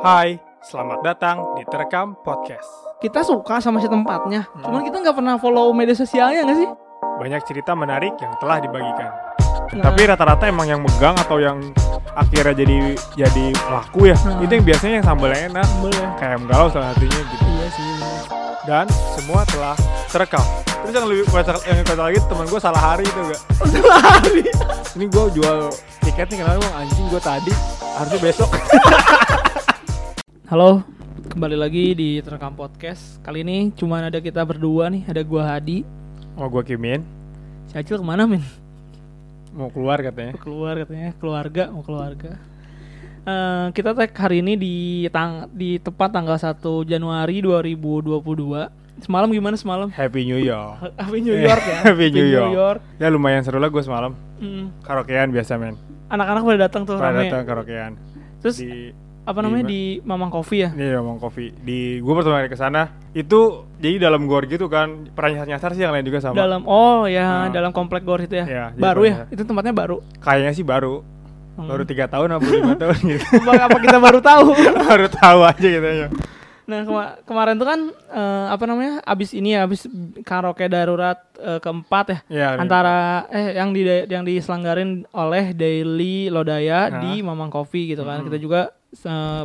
Hai, selamat datang di Terekam Podcast. kita suka sama si tempatnya cuman kita nggak pernah follow media sosialnya nggak sih Banyak cerita menarik yang telah dibagikan. Nah, Tapi rata-rata emang yang megang atau yang akhirnya jadi jadi pelaku ya, Nah. itu yang biasanya yang sambalnya enak. boleh Kayak galau salah satunya gitu. iya sih Dan semua telah terekam. Terus yang lebih kocak, yang kocak lagi teman gue salah hari itu gak? hari Ini gue jual tiket nih kenapa bang anjing gue tadi harusnya besok. halo kembali lagi di terekam podcast kali ini cuma ada kita berdua nih ada gua Hadi Mau gue kimin, si Acil ke mana min mau keluar katanya. mau keluar katanya keluarga mau keluarga Eh, kita tag hari ini di tang di tepat tanggal 1 Januari 2022 semalam gimana semalam Happy New Year. Happy New York ya Happy New York. Ya lumayan seru lah gue semalam. Mm. Karaokean biasa men. anak-anak pada datang tuh Pada datang karaokean. terus Di apa namanya? Di di Mamang Coffee ya? Ini ngomong kopi di gue pertama kali ke sana itu jadi dalam gor gitu kan pernah nyasar sih yang lain juga sama. Dalam oh ya Nah. dalam komplek gor itu ya? Iya, jadi baru ya? itu tempatnya baru? Kayaknya sih baru. Hmm. baru tiga tahun apa lima tahun gitu. Apa, apa kita baru tahu? Baru tahu aja gitu ya nah kema- kemarin tuh kan eh, apa namanya abis ini ya abis karaoke darurat eh, keempat ya? Ya antara eh yang di yang diselenggarin oleh Daily Lodaya Nah. di Mamang Coffee gitu kan. Mm-mm. kita juga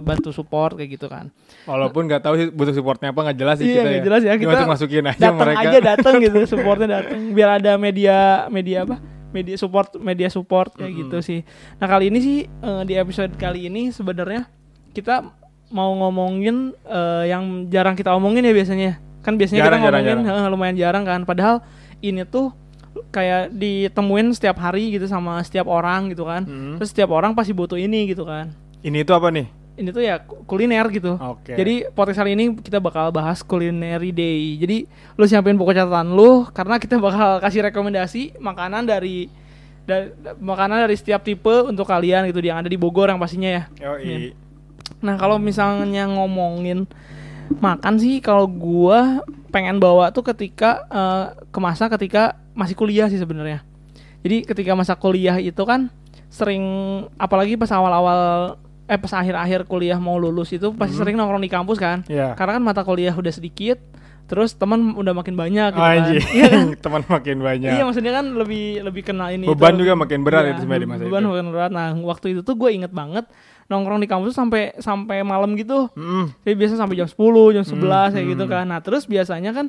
bantu support kayak gitu kan. Walaupun nggak tahu sih butuh supportnya apa nggak jelas sih Iya, kita nggak ya. jelas ya, kita masuk masukin aja datang mereka. aja datang gitu supportnya datang. Biar ada media media apa? Media support media support kayak Mm-mm. gitu sih. Nah kali ini sih eh, di episode kali ini sebenarnya kita mau ngomongin eh, yang jarang kita omongin ya biasanya. Kan biasanya Jarang, kita jarang, ngomongin eh, lumayan jarang kan. Padahal ini tuh kayak ditemuin setiap hari gitu sama setiap orang gitu kan. Mm. terus setiap orang pasti butuh ini gitu kan ini itu apa nih ini tuh ya kuliner gitu oke jadi podcast kali ini kita bakal bahas culinary day. Jadi lu siapin buku catatan lu karena kita bakal kasih rekomendasi makanan dari dari makanan dari setiap tipe untuk kalian gitu yang ada di Bogor yang pastinya ya. Yoi. Nah, kalau misalnya ngomongin makan sih kalau gua pengen bawa tuh ketika eh, ke masa ketika masih kuliah sih sebenarnya. Jadi ketika masa kuliah itu kan sering apalagi pas awal-awal eh pas akhir-akhir kuliah mau lulus itu pasti Mhm. sering nongkrong di kampus kan. ya Karena kan mata kuliah udah sedikit, terus teman udah makin banyak gitu kan. anjing Iya kan? teman makin banyak Iya maksudnya kan lebih lebih kena ini beban itu. juga makin berat Iya, itu sebenarnya di masa beban itu makin berat. Nah, waktu itu tuh gue inget banget nongkrong di kampus sampai sampai malam gitu. Mm. Jadi biasa sampai jam 10, jam 11 kayak hmm. gitu kan. Nah, terus biasanya kan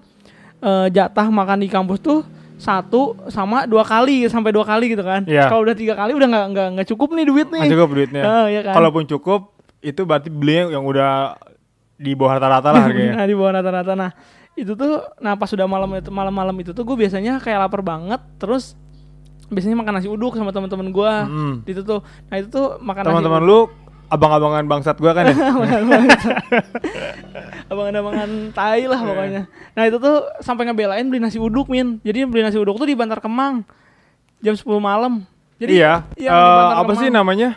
eh, jatah makan di kampus tuh satu sama dua kali sampai dua kali gitu kan. Iya. Kalau udah tiga kali udah nggak nggak nggak cukup nih duit nih. Cukup duitnya Ah, iya kan? kalaupun cukup itu berarti belinya yang udah di bawah rata-rata lah harganya nah, di bawah rata-rata. Nah, itu tuh nah pas sudah malam itu malam-malam itu tuh gue biasanya kayak lapar banget terus biasanya makan nasi uduk sama teman-teman gue Mm. itu tuh nah itu tuh makan teman-teman lu abang-abangan bangsat gua kan ya? Abangan-abangan tai lah Iya. pokoknya. Nah itu tuh sampai ngebelain beli nasi uduk min. Jadi beli nasi uduk tuh di Bantar Kemang jam 10 malam. Jadi iya. iya, Eh, di Bantar apa sih namanya?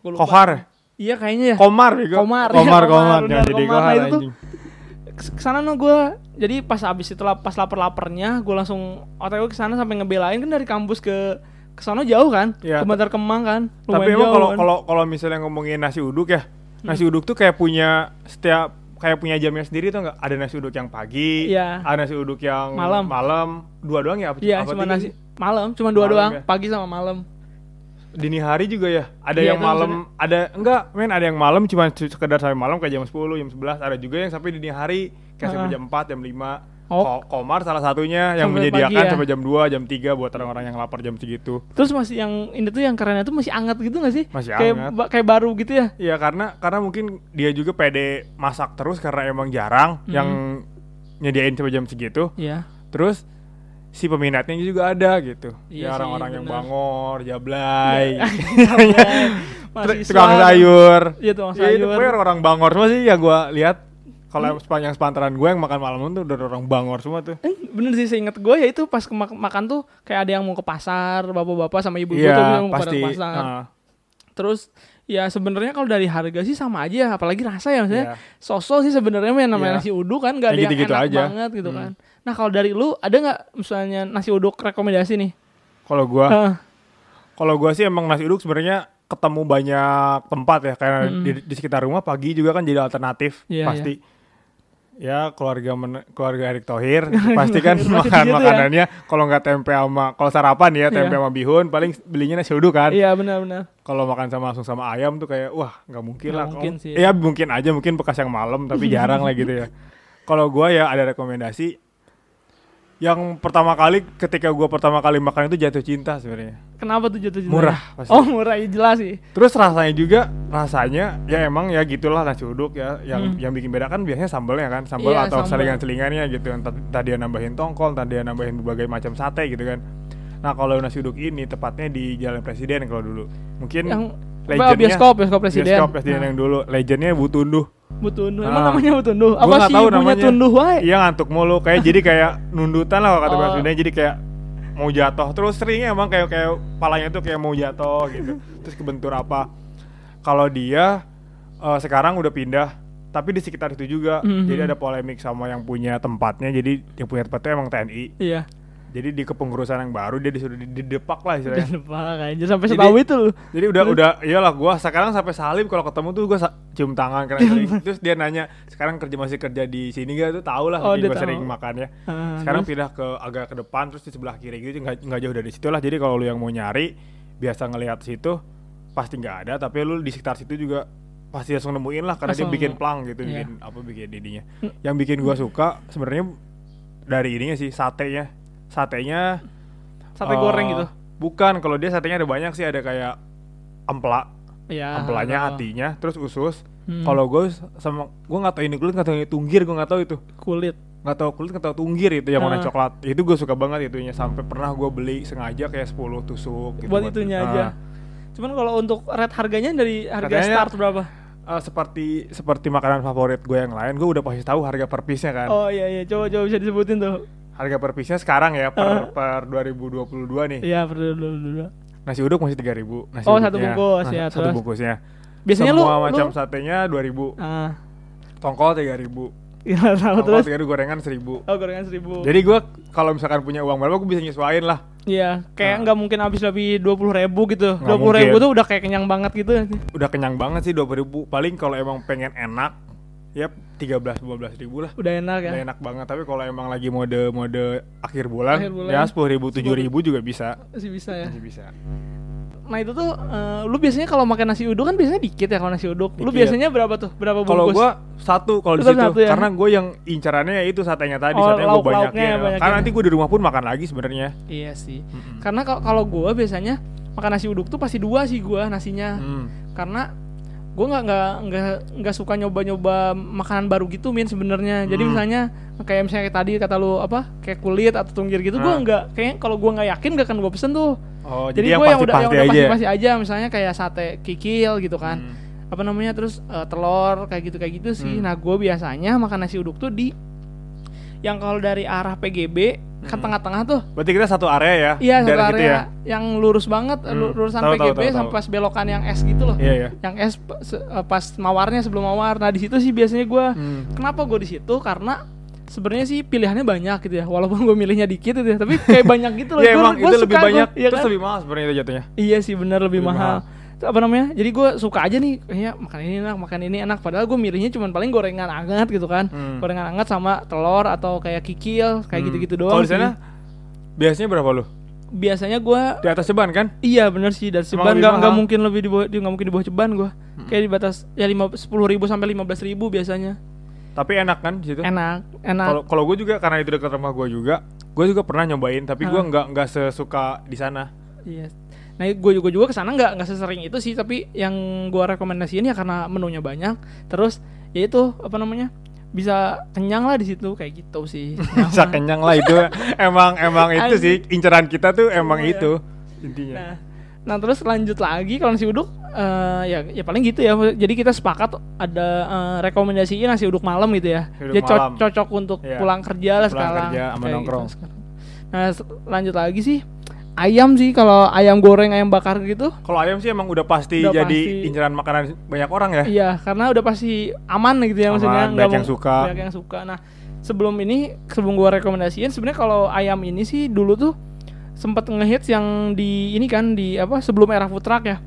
Kohar. Iya kayaknya ya. Komar bego. Komar, komar iya, komar, komar jadi komar. Nah, kohar itu tuh ke sana no gue jadi pas abis itu pas lapar-laparnya gue langsung otw ke sana sampai ngebelain kan dari kampus ke ke sana jauh kan? Iya, ke Bantar Kemang kan? Tapi lumayan emang jauh kalau kan. kalau kalau misalnya ngomongin nasi uduk ya nasi uduk tuh kayak punya setiap kayak punya jamnya sendiri tuh nggak? Ada nasi uduk yang pagi Iya. ada nasi uduk yang Malam. malam. Dua doang ya? Apa iya cuma tiga nasi malam cuma dua Malam doang ya? pagi sama malam. Dini hari juga ya? Ada Iya, yang malam ada enggak men ada yang malam cuma se- sekedar sampai malam kayak jam 10 jam 11 ada juga yang sampai dini hari kayak sampai Ah. jam 4 jam 5 Oh. Ko- Komar salah satunya yang Sampai menyediakan ya? sampai jam 2 jam 3 buat orang-orang yang lapar jam segitu. Terus masih yang ini tuh yang kerennya tuh masih anget gitu gak sih? Masih kayak anget. ba- kayak baru gitu ya? Iya karena karena mungkin dia juga pede masak terus karena emang jarang Hmm. yang nyediain sampai jam segitu. Iya. Terus si peminatnya juga ada gitu. Ya Iya sih, orang-orang yang bangor jablay. Masih tukang sayur. Iya tukang Ya itu sayur. orang Bangor semua sih yang gua lihat kalau sepanjang sepantaran gue yang makan malam tuh udah orang Bangor semua tuh. Eh, bener sih seinget gue ya itu pas ke mak- makan tuh kayak ada yang mau ke pasar bapak-bapak sama ibu-ibu tuh Iya mau pasti. ke pasar ah, terus ya sebenarnya kalau dari harga sih sama aja apalagi rasa ya maksudnya iya. sosok sih sebenarnya yang namanya Iya. nasi uduk kan gak ada yang enak aja. banget gitu Hmm. kan nah kalau dari lu ada nggak misalnya nasi uduk rekomendasi nih Kalau gua Heeh. kalau gua sih emang nasi uduk sebenarnya ketemu banyak tempat ya karena Mm-mm. di, di sekitar rumah pagi juga kan jadi alternatif Iya, pasti. Ya keluarga men- keluarga Erick Thohir pasti kan makan gitu ya. makanannya kalau nggak tempe sama kalau sarapan ya tempe Iya. sama bihun paling belinya nasi uduk kan. Iya benar-benar. Kalau makan sama langsung sama ayam tuh kayak wah nggak mungkin Nggak lah. mungkin Kalau- sih. Ya mungkin aja mungkin bekas yang malam tapi jarang lah gitu ya. Kalau gua ya ada rekomendasi yang pertama kali ketika gua pertama kali makan itu jatuh cinta sebenarnya. Kenapa tuh jatuh cinta? Murah pasti. Oh murah ya jelas sih. Terus rasanya juga rasanya ya emang ya gitulah nasi uduk ya yang Hmm. yang bikin beda kan biasanya sambelnya kan sambel Iya, atau selingan-selingannya gitu tadi dia nambahin tongkol tadi nambahin berbagai macam sate gitu kan nah kalau nasi uduk ini tepatnya di Jalan Presiden kalau dulu mungkin Yang legendnya- bioskop bioskop presiden. bioskop presiden Nah, yang dulu legendnya Bu Tunduh Butunduh. Ah. Emang namanya Butunduh? Gua Apa sih tahu ibunya namanya. tunduh wae? iya ngantuk mulu kayak jadi kayak nundutan lah kalau kata Oh. Sunda jadi kayak mau jatuh terus seringnya emang kayak kayak palanya tuh kayak mau jatuh gitu terus kebentur apa kalau dia eh, sekarang udah pindah tapi di sekitar itu juga Mhm. jadi ada polemik sama yang punya tempatnya jadi yang punya tempatnya emang TNI Iya. Jadi di kepengurusan yang baru dia disuruh di- didepak lah istilahnya lupa aja sampai setahu itu loh. jadi udah udah iyalah gua sekarang sampai salim kalau ketemu tuh gua cium tangan karena sering terus dia nanya sekarang kerja masih kerja di sini gak tuh tahu lah Oh, jadi dia gua tahu. sering makan ya Ah, sekarang terus? pindah ke agak ke depan terus di sebelah kiri gitu nggak nggak jauh dari situ lah jadi kalau lu yang mau nyari biasa ngelihat situ pasti nggak ada tapi lu di sekitar situ juga pasti langsung nemuin lah karena dia Langsung- bikin plang gitu iya. bikin apa bikin ininya Hmm. yang bikin gua suka sebenarnya dari ininya sih satenya satenya sate eh, goreng gitu. bukan kalau dia satenya ada banyak sih ada kayak ampela Iya. ampelanya tahu. hatinya terus usus Hmm. kalau gue sama gue nggak tahu ini kulit nggak tahu ini tunggir gue nggak tahu itu kulit. nggak tahu kulit nggak tahu tunggir itu yang warna Ah. coklat itu gue suka banget itunya sampai pernah gue beli sengaja kayak 10 tusuk gitu buat itunya Ah. aja. Cuman kalau untuk rate harganya dari harga Harganya- start berapa? Ah, seperti seperti makanan favorit gue yang lain gue udah pasti tahu harga per piece nya kan Oh iya iya, coba coba bisa disebutin tuh. Harga per piece nya sekarang ya Ah. per per 2022 nih Iya, dulu dulu. nasi uduk masih 3000 nasi Oh, satu uduknya. bungkus, Nah, ya, satu terus? bungkusnya Biasanya lu semua macam lu, satenya 2000 ah, tongkol 3000 iya tahu tongkol terus. 3000 gorengan 1000 Oh, gorengan seribu. Jadi gue kalau misalkan punya uang berapa gue bisa nyesuaiin lah. Iya, kayak Nah. nggak mungkin habis lebih dua puluh ribu gitu. Dua puluh ribu tuh udah kayak kenyang banget gitu. Udah kenyang banget sih 2000 ribu. Paling kalau emang pengen enak, ya 13 12 ribu lah. Udah enak ya. Udah enak banget. Tapi kalau emang lagi mode mode akhir bulan, Akhir bulan. ya 10 ribu 7 ribu juga bisa. Masih bisa ya. Masih bisa. Nah itu tuh, eh, lu biasanya kalau makan nasi uduk kan biasanya dikit ya kalau nasi uduk. Lu Dikit. biasanya berapa tuh? Berapa bungkus? Kalau gue satu kalau di situ, satu ya? karena gue yang incarannya ya itu satenya tadi, Oh, satenya gue lauk-lauknya banyakin. banyakin. Karena nanti gue di rumah pun makan lagi sebenarnya. Iya sih. Mm-mm. Karena kalau gua biasanya makan nasi uduk tuh pasti dua sih gua nasinya. Hmm. Karena gua nggak nggak nggak nggak suka nyoba-nyoba makanan baru gitu min sebenarnya. Jadi Hmm. misalnya kayak misalnya kayak tadi kata lu apa kayak kulit atau tunggir gitu, gua Nah. nggak kayaknya kalau gua nggak yakin gak akan gua pesen tuh. Oh, Jadi, jadi, yang gua yang udah yang udah aja. ya? pasti-pasti aja misalnya kayak sate kikil gitu kan. Hmm. Apa namanya terus eh, telur kayak gitu kayak gitu sih. Hmm. Nah, gua biasanya makan nasi uduk tuh di yang kalau dari arah PGB ke Hmm. tengah-tengah tuh Berarti kita satu area ya? Iya satu daerah area gitu ya? yang lurus banget, Hmm, lu- lurusan tahu, PGB tahu, tahu. sampai pas belokan yang S gitu loh. Iya ya. Yang S eh, pas mawarnya sebelum mawar. Nah di situ sih biasanya gua Hmm. kenapa gue di situ karena sebenarnya sih pilihannya banyak gitu ya. Walaupun gue milihnya dikit gitu ya, tapi kayak banyak gitu loh. Iya Gua- emang gua itu lebih suka gua, banyak, iya terus kan? lebih mahal sebenarnya itu jatuhnya. Iya sih bener lebih, Lebih mahal. Apa namanya? Jadi gue suka aja nih kayaknya makan ini enak, makan ini enak. Padahal gue milihnya cuma paling gorengan hangat gitu kan. Hmm. Gorengan hangat sama telur atau kayak kikil kayak Hmm. gitu-gitu doang. Kalau di sana biasanya berapa lu? biasanya gue Di atas ceban kan? Iya bener sih dari ceban nggak nggak mungkin lebih di bawah nggak mungkin di bawah ceban gua Hmm. kayak di batas ya lima sepuluh ribu sampai lima belas ribu biasanya Tapi enak kan di situ? enak enak Kalau kalau gue juga karena itu dekat rumah gue juga, gue juga pernah nyobain, tapi gue nggak nggak sesuka di sana. iya nah gue juga juga ke sana nggak nggak sesering itu sih tapi yang gua rekomendasiin ya karena menunya banyak terus ya itu apa namanya bisa kenyang lah di situ kayak gitu sih Bisa kenyang lah itu. emang emang itu sih inceran kita tuh emang Iya. itu intinya. nah nah terus lanjut lagi kalau nasi uduk eh, ya ya paling gitu ya jadi kita sepakat ada eh, rekomendasinya nasi uduk malam gitu ya Uduk dia co- malam. cocok untuk Iya. pulang kerja lah Pulang sekarang kerja sama Kayak nongkrong. gitu nah lanjut lagi sih ayam sih kalau ayam goreng ayam bakar gitu Kalau ayam sih emang udah pasti Udah jadi pasti. inceran makanan banyak orang ya. iya karena udah pasti aman gitu ya Aman, maksudnya banyak yang suka. banyak yang suka nah sebelum ini sebelum gua rekomendasiin sebenarnya kalau ayam ini sih dulu tuh sempat ngehits yang di ini kan di apa sebelum era food truck ya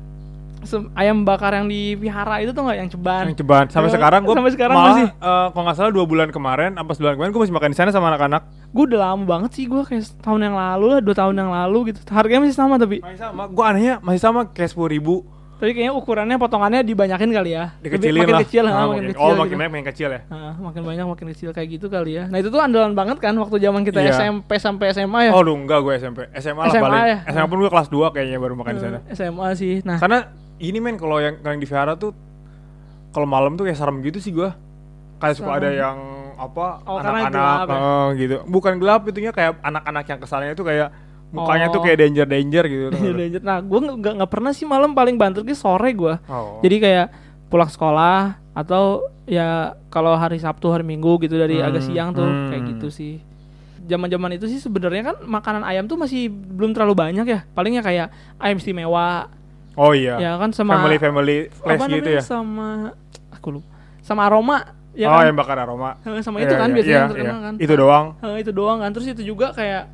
ayam bakar yang di vihara itu tuh nggak yang ceban. Yang ceban. Sampai Eh, sekarang gue sampai sekarang malah, masih. eh, kalau nggak salah dua bulan kemarin, apa sebulan kemarin gue masih makan di sana sama anak-anak. Gue udah lama banget sih gue kayak tahun yang lalu lah, dua tahun yang lalu gitu. Harganya masih sama tapi Masih sama. Gue anehnya masih sama kayak sepuluh ribu. tapi kayaknya ukurannya potongannya dibanyakin kali ya. Dikecilin makin lah. kecil, Ah, ha, makin makin- kecil. Oh gitu. makin banyak makin kecil ya. Ah, makin banyak makin kecil kayak gitu kali ya. Nah itu tuh andalan banget kan waktu zaman kita Iya. SMP sampai SMA ya. Oh lu enggak gue SMP. SMA, lah SMA paling. ya? SMA pun gue kelas 2 kayaknya baru makan di sana. Eh, SMA sih. Nah Karena ini men kalau yang yang di Vihara tuh kalau malam tuh kayak serem gitu sih gua. Kayak suka ada yang apa Oh, anak-anak ya? eh, gitu. Bukan gelap itunya kayak anak-anak yang kesannya tuh kayak mukanya tuh Oh. kayak danger-danger gitu. tau Danger, nggak lu? danger. Nah, gue nggak nggak pernah sih malam paling banter ke sore gue. Oh. Jadi kayak pulang sekolah atau ya kalau hari Sabtu hari Minggu gitu dari Hmm, agak siang tuh hmm. kayak gitu sih. Zaman-zaman itu sih sebenarnya kan makanan ayam tuh masih belum terlalu banyak ya. Palingnya kayak ayam istimewa Oh iya. ya kan sama family family place gitu ya. sama aku lupa. Sama aroma ya oh, kan. yang bakar aroma. Sama Iya, itu kan iya, biasanya iya, yang terkenal kan. Itu doang. Itu doang kan. Terus itu juga kayak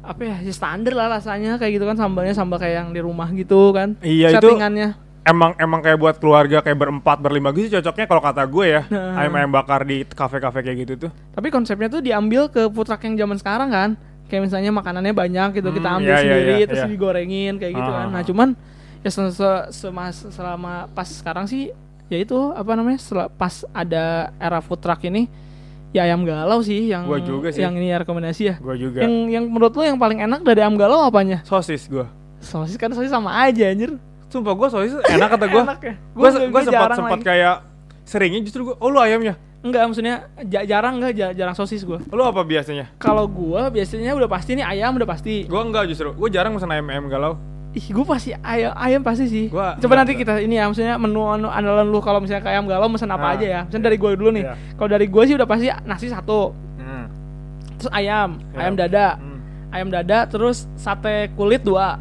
apa ya, ya standar lah rasanya kayak gitu kan sambalnya sambal kayak yang di rumah gitu kan. Iya, itu- Settingannya. Emang emang kayak buat keluarga kayak berempat berlima gitu cocoknya kalau kata gue ya. Nah. Ayam-ayam bakar di kafe-kafe kayak gitu tuh. Tapi konsepnya tuh diambil ke truck yang zaman sekarang kan. Kayak misalnya makanannya banyak gitu kita Hmm, ambil iya, iya, sendiri iya, terus iya. digorengin kayak gitu Ah, kan. ah, Nah, ah. cuman ya se se- semas- selama pas sekarang sih ya itu apa namanya? sel- pas ada era food truck ini ya ayam galau sih yang Gua juga sih. yang ini rekomendasi ya. Gue juga. Yang yang menurut lo yang paling enak dari ayam galau apanya? Sosis gue. Sosis kan sosis sama aja anjir. Sumpah gue sosis enak kata gue. Enak ya. gue Gua- gue gua sempat sempat kayak seringnya justru gue oh lu ayamnya Enggak, maksudnya ja- jarang enggak ja- jarang sosis gua. lu apa biasanya Kalau gua biasanya udah pasti nih ayam udah pasti. gue enggak justru gue jarang pesan ayam ayam galau Ih, gue pasti ayam, ayam pasti sih. Gua- Coba enggak, nanti enggak. kita ini ya, maksudnya menu, menu andalan lu kalau misalnya kayak ayam galau mesen apa Ah. aja ya. Misalnya dari gue dulu nih. Iya. Kalau dari gue sih udah pasti nasi satu, hmm. terus ayam, Iya. ayam dada, Hmm. ayam dada, terus sate kulit dua.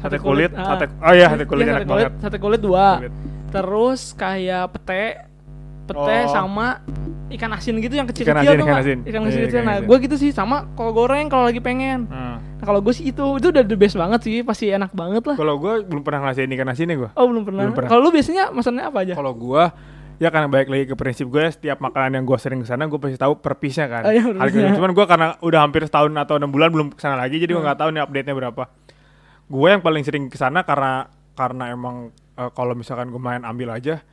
sate kulit ah. sate oh iya sate kulit Iya, enak sate kulit, banget sate kulit dua. Kulit. Terus kayak pete, pete Oh. sama ikan asin gitu yang kecil-kecil Ikan asin, tuh ikan asin. Ikan Iya, kecil-kecil. ikan Nah, asin. gue gitu sih sama kol goreng kalau lagi pengen. Hmm. Nah, kalau gue sih itu itu udah the best banget sih, pasti enak banget lah. kalau gue belum pernah ngasihin ikan asinnya gue Oh belum pernah. Belum pernah. Kalau lu biasanya masannya apa aja? kalau gue ya karena balik lagi ke prinsip gue setiap makanan yang gue sering ke sana gue pasti tahu per piece-nya kan Oh, iya, harganya cuman gue karena udah hampir setahun atau enam bulan belum ke sana lagi jadi gue Hmm. nggak tahu nih update nya berapa gue yang paling sering ke sana karena karena emang eh, kalau misalkan gue main ambil aja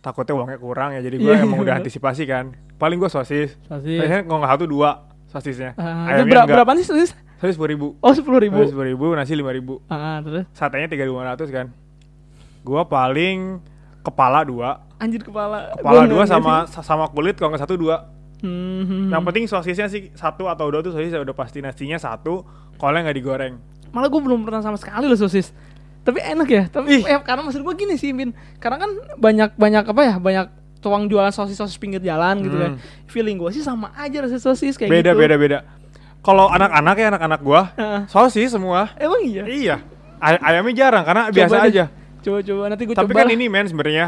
takutnya uangnya kurang ya jadi gue Iya. emang udah antisipasi kan paling gue sosis Sosis. biasanya kalau nggak satu dua sosisnya Ah, itu ayamnya ber- enggak berapa nih sosis? Sosis sepuluh ribu Oh sepuluh ribu. sepuluh ribu nasi lima ribu Ah terus satenya tiga lima ratus kan gue paling kepala dua anjir kepala. kepala Gua dua sama sama kulit kalau nggak satu dua Hmm, hmm, yang hmm. penting sosisnya sih satu atau dua tuh sosis udah pasti nasinya satu kalau nggak digoreng Malah gue belum pernah sama sekali loh sosis. Tapi enak ya. Tapi Ih. eh, karena maksud gue gini sih, Bin. Karena kan banyak banyak apa ya? Banyak tukang jualan sosis sosis pinggir jalan gitu kan. Hmm. Feeling gue sih sama aja rasa sosis kayak beda gitu. beda beda kalau anak-anak ya anak-anak gua Heeh. sosis semua Emang iya. iya Ay- ayamnya jarang karena Coba biasa deh. aja Coba coba nanti gue tapi coba. kan ini men sebenarnya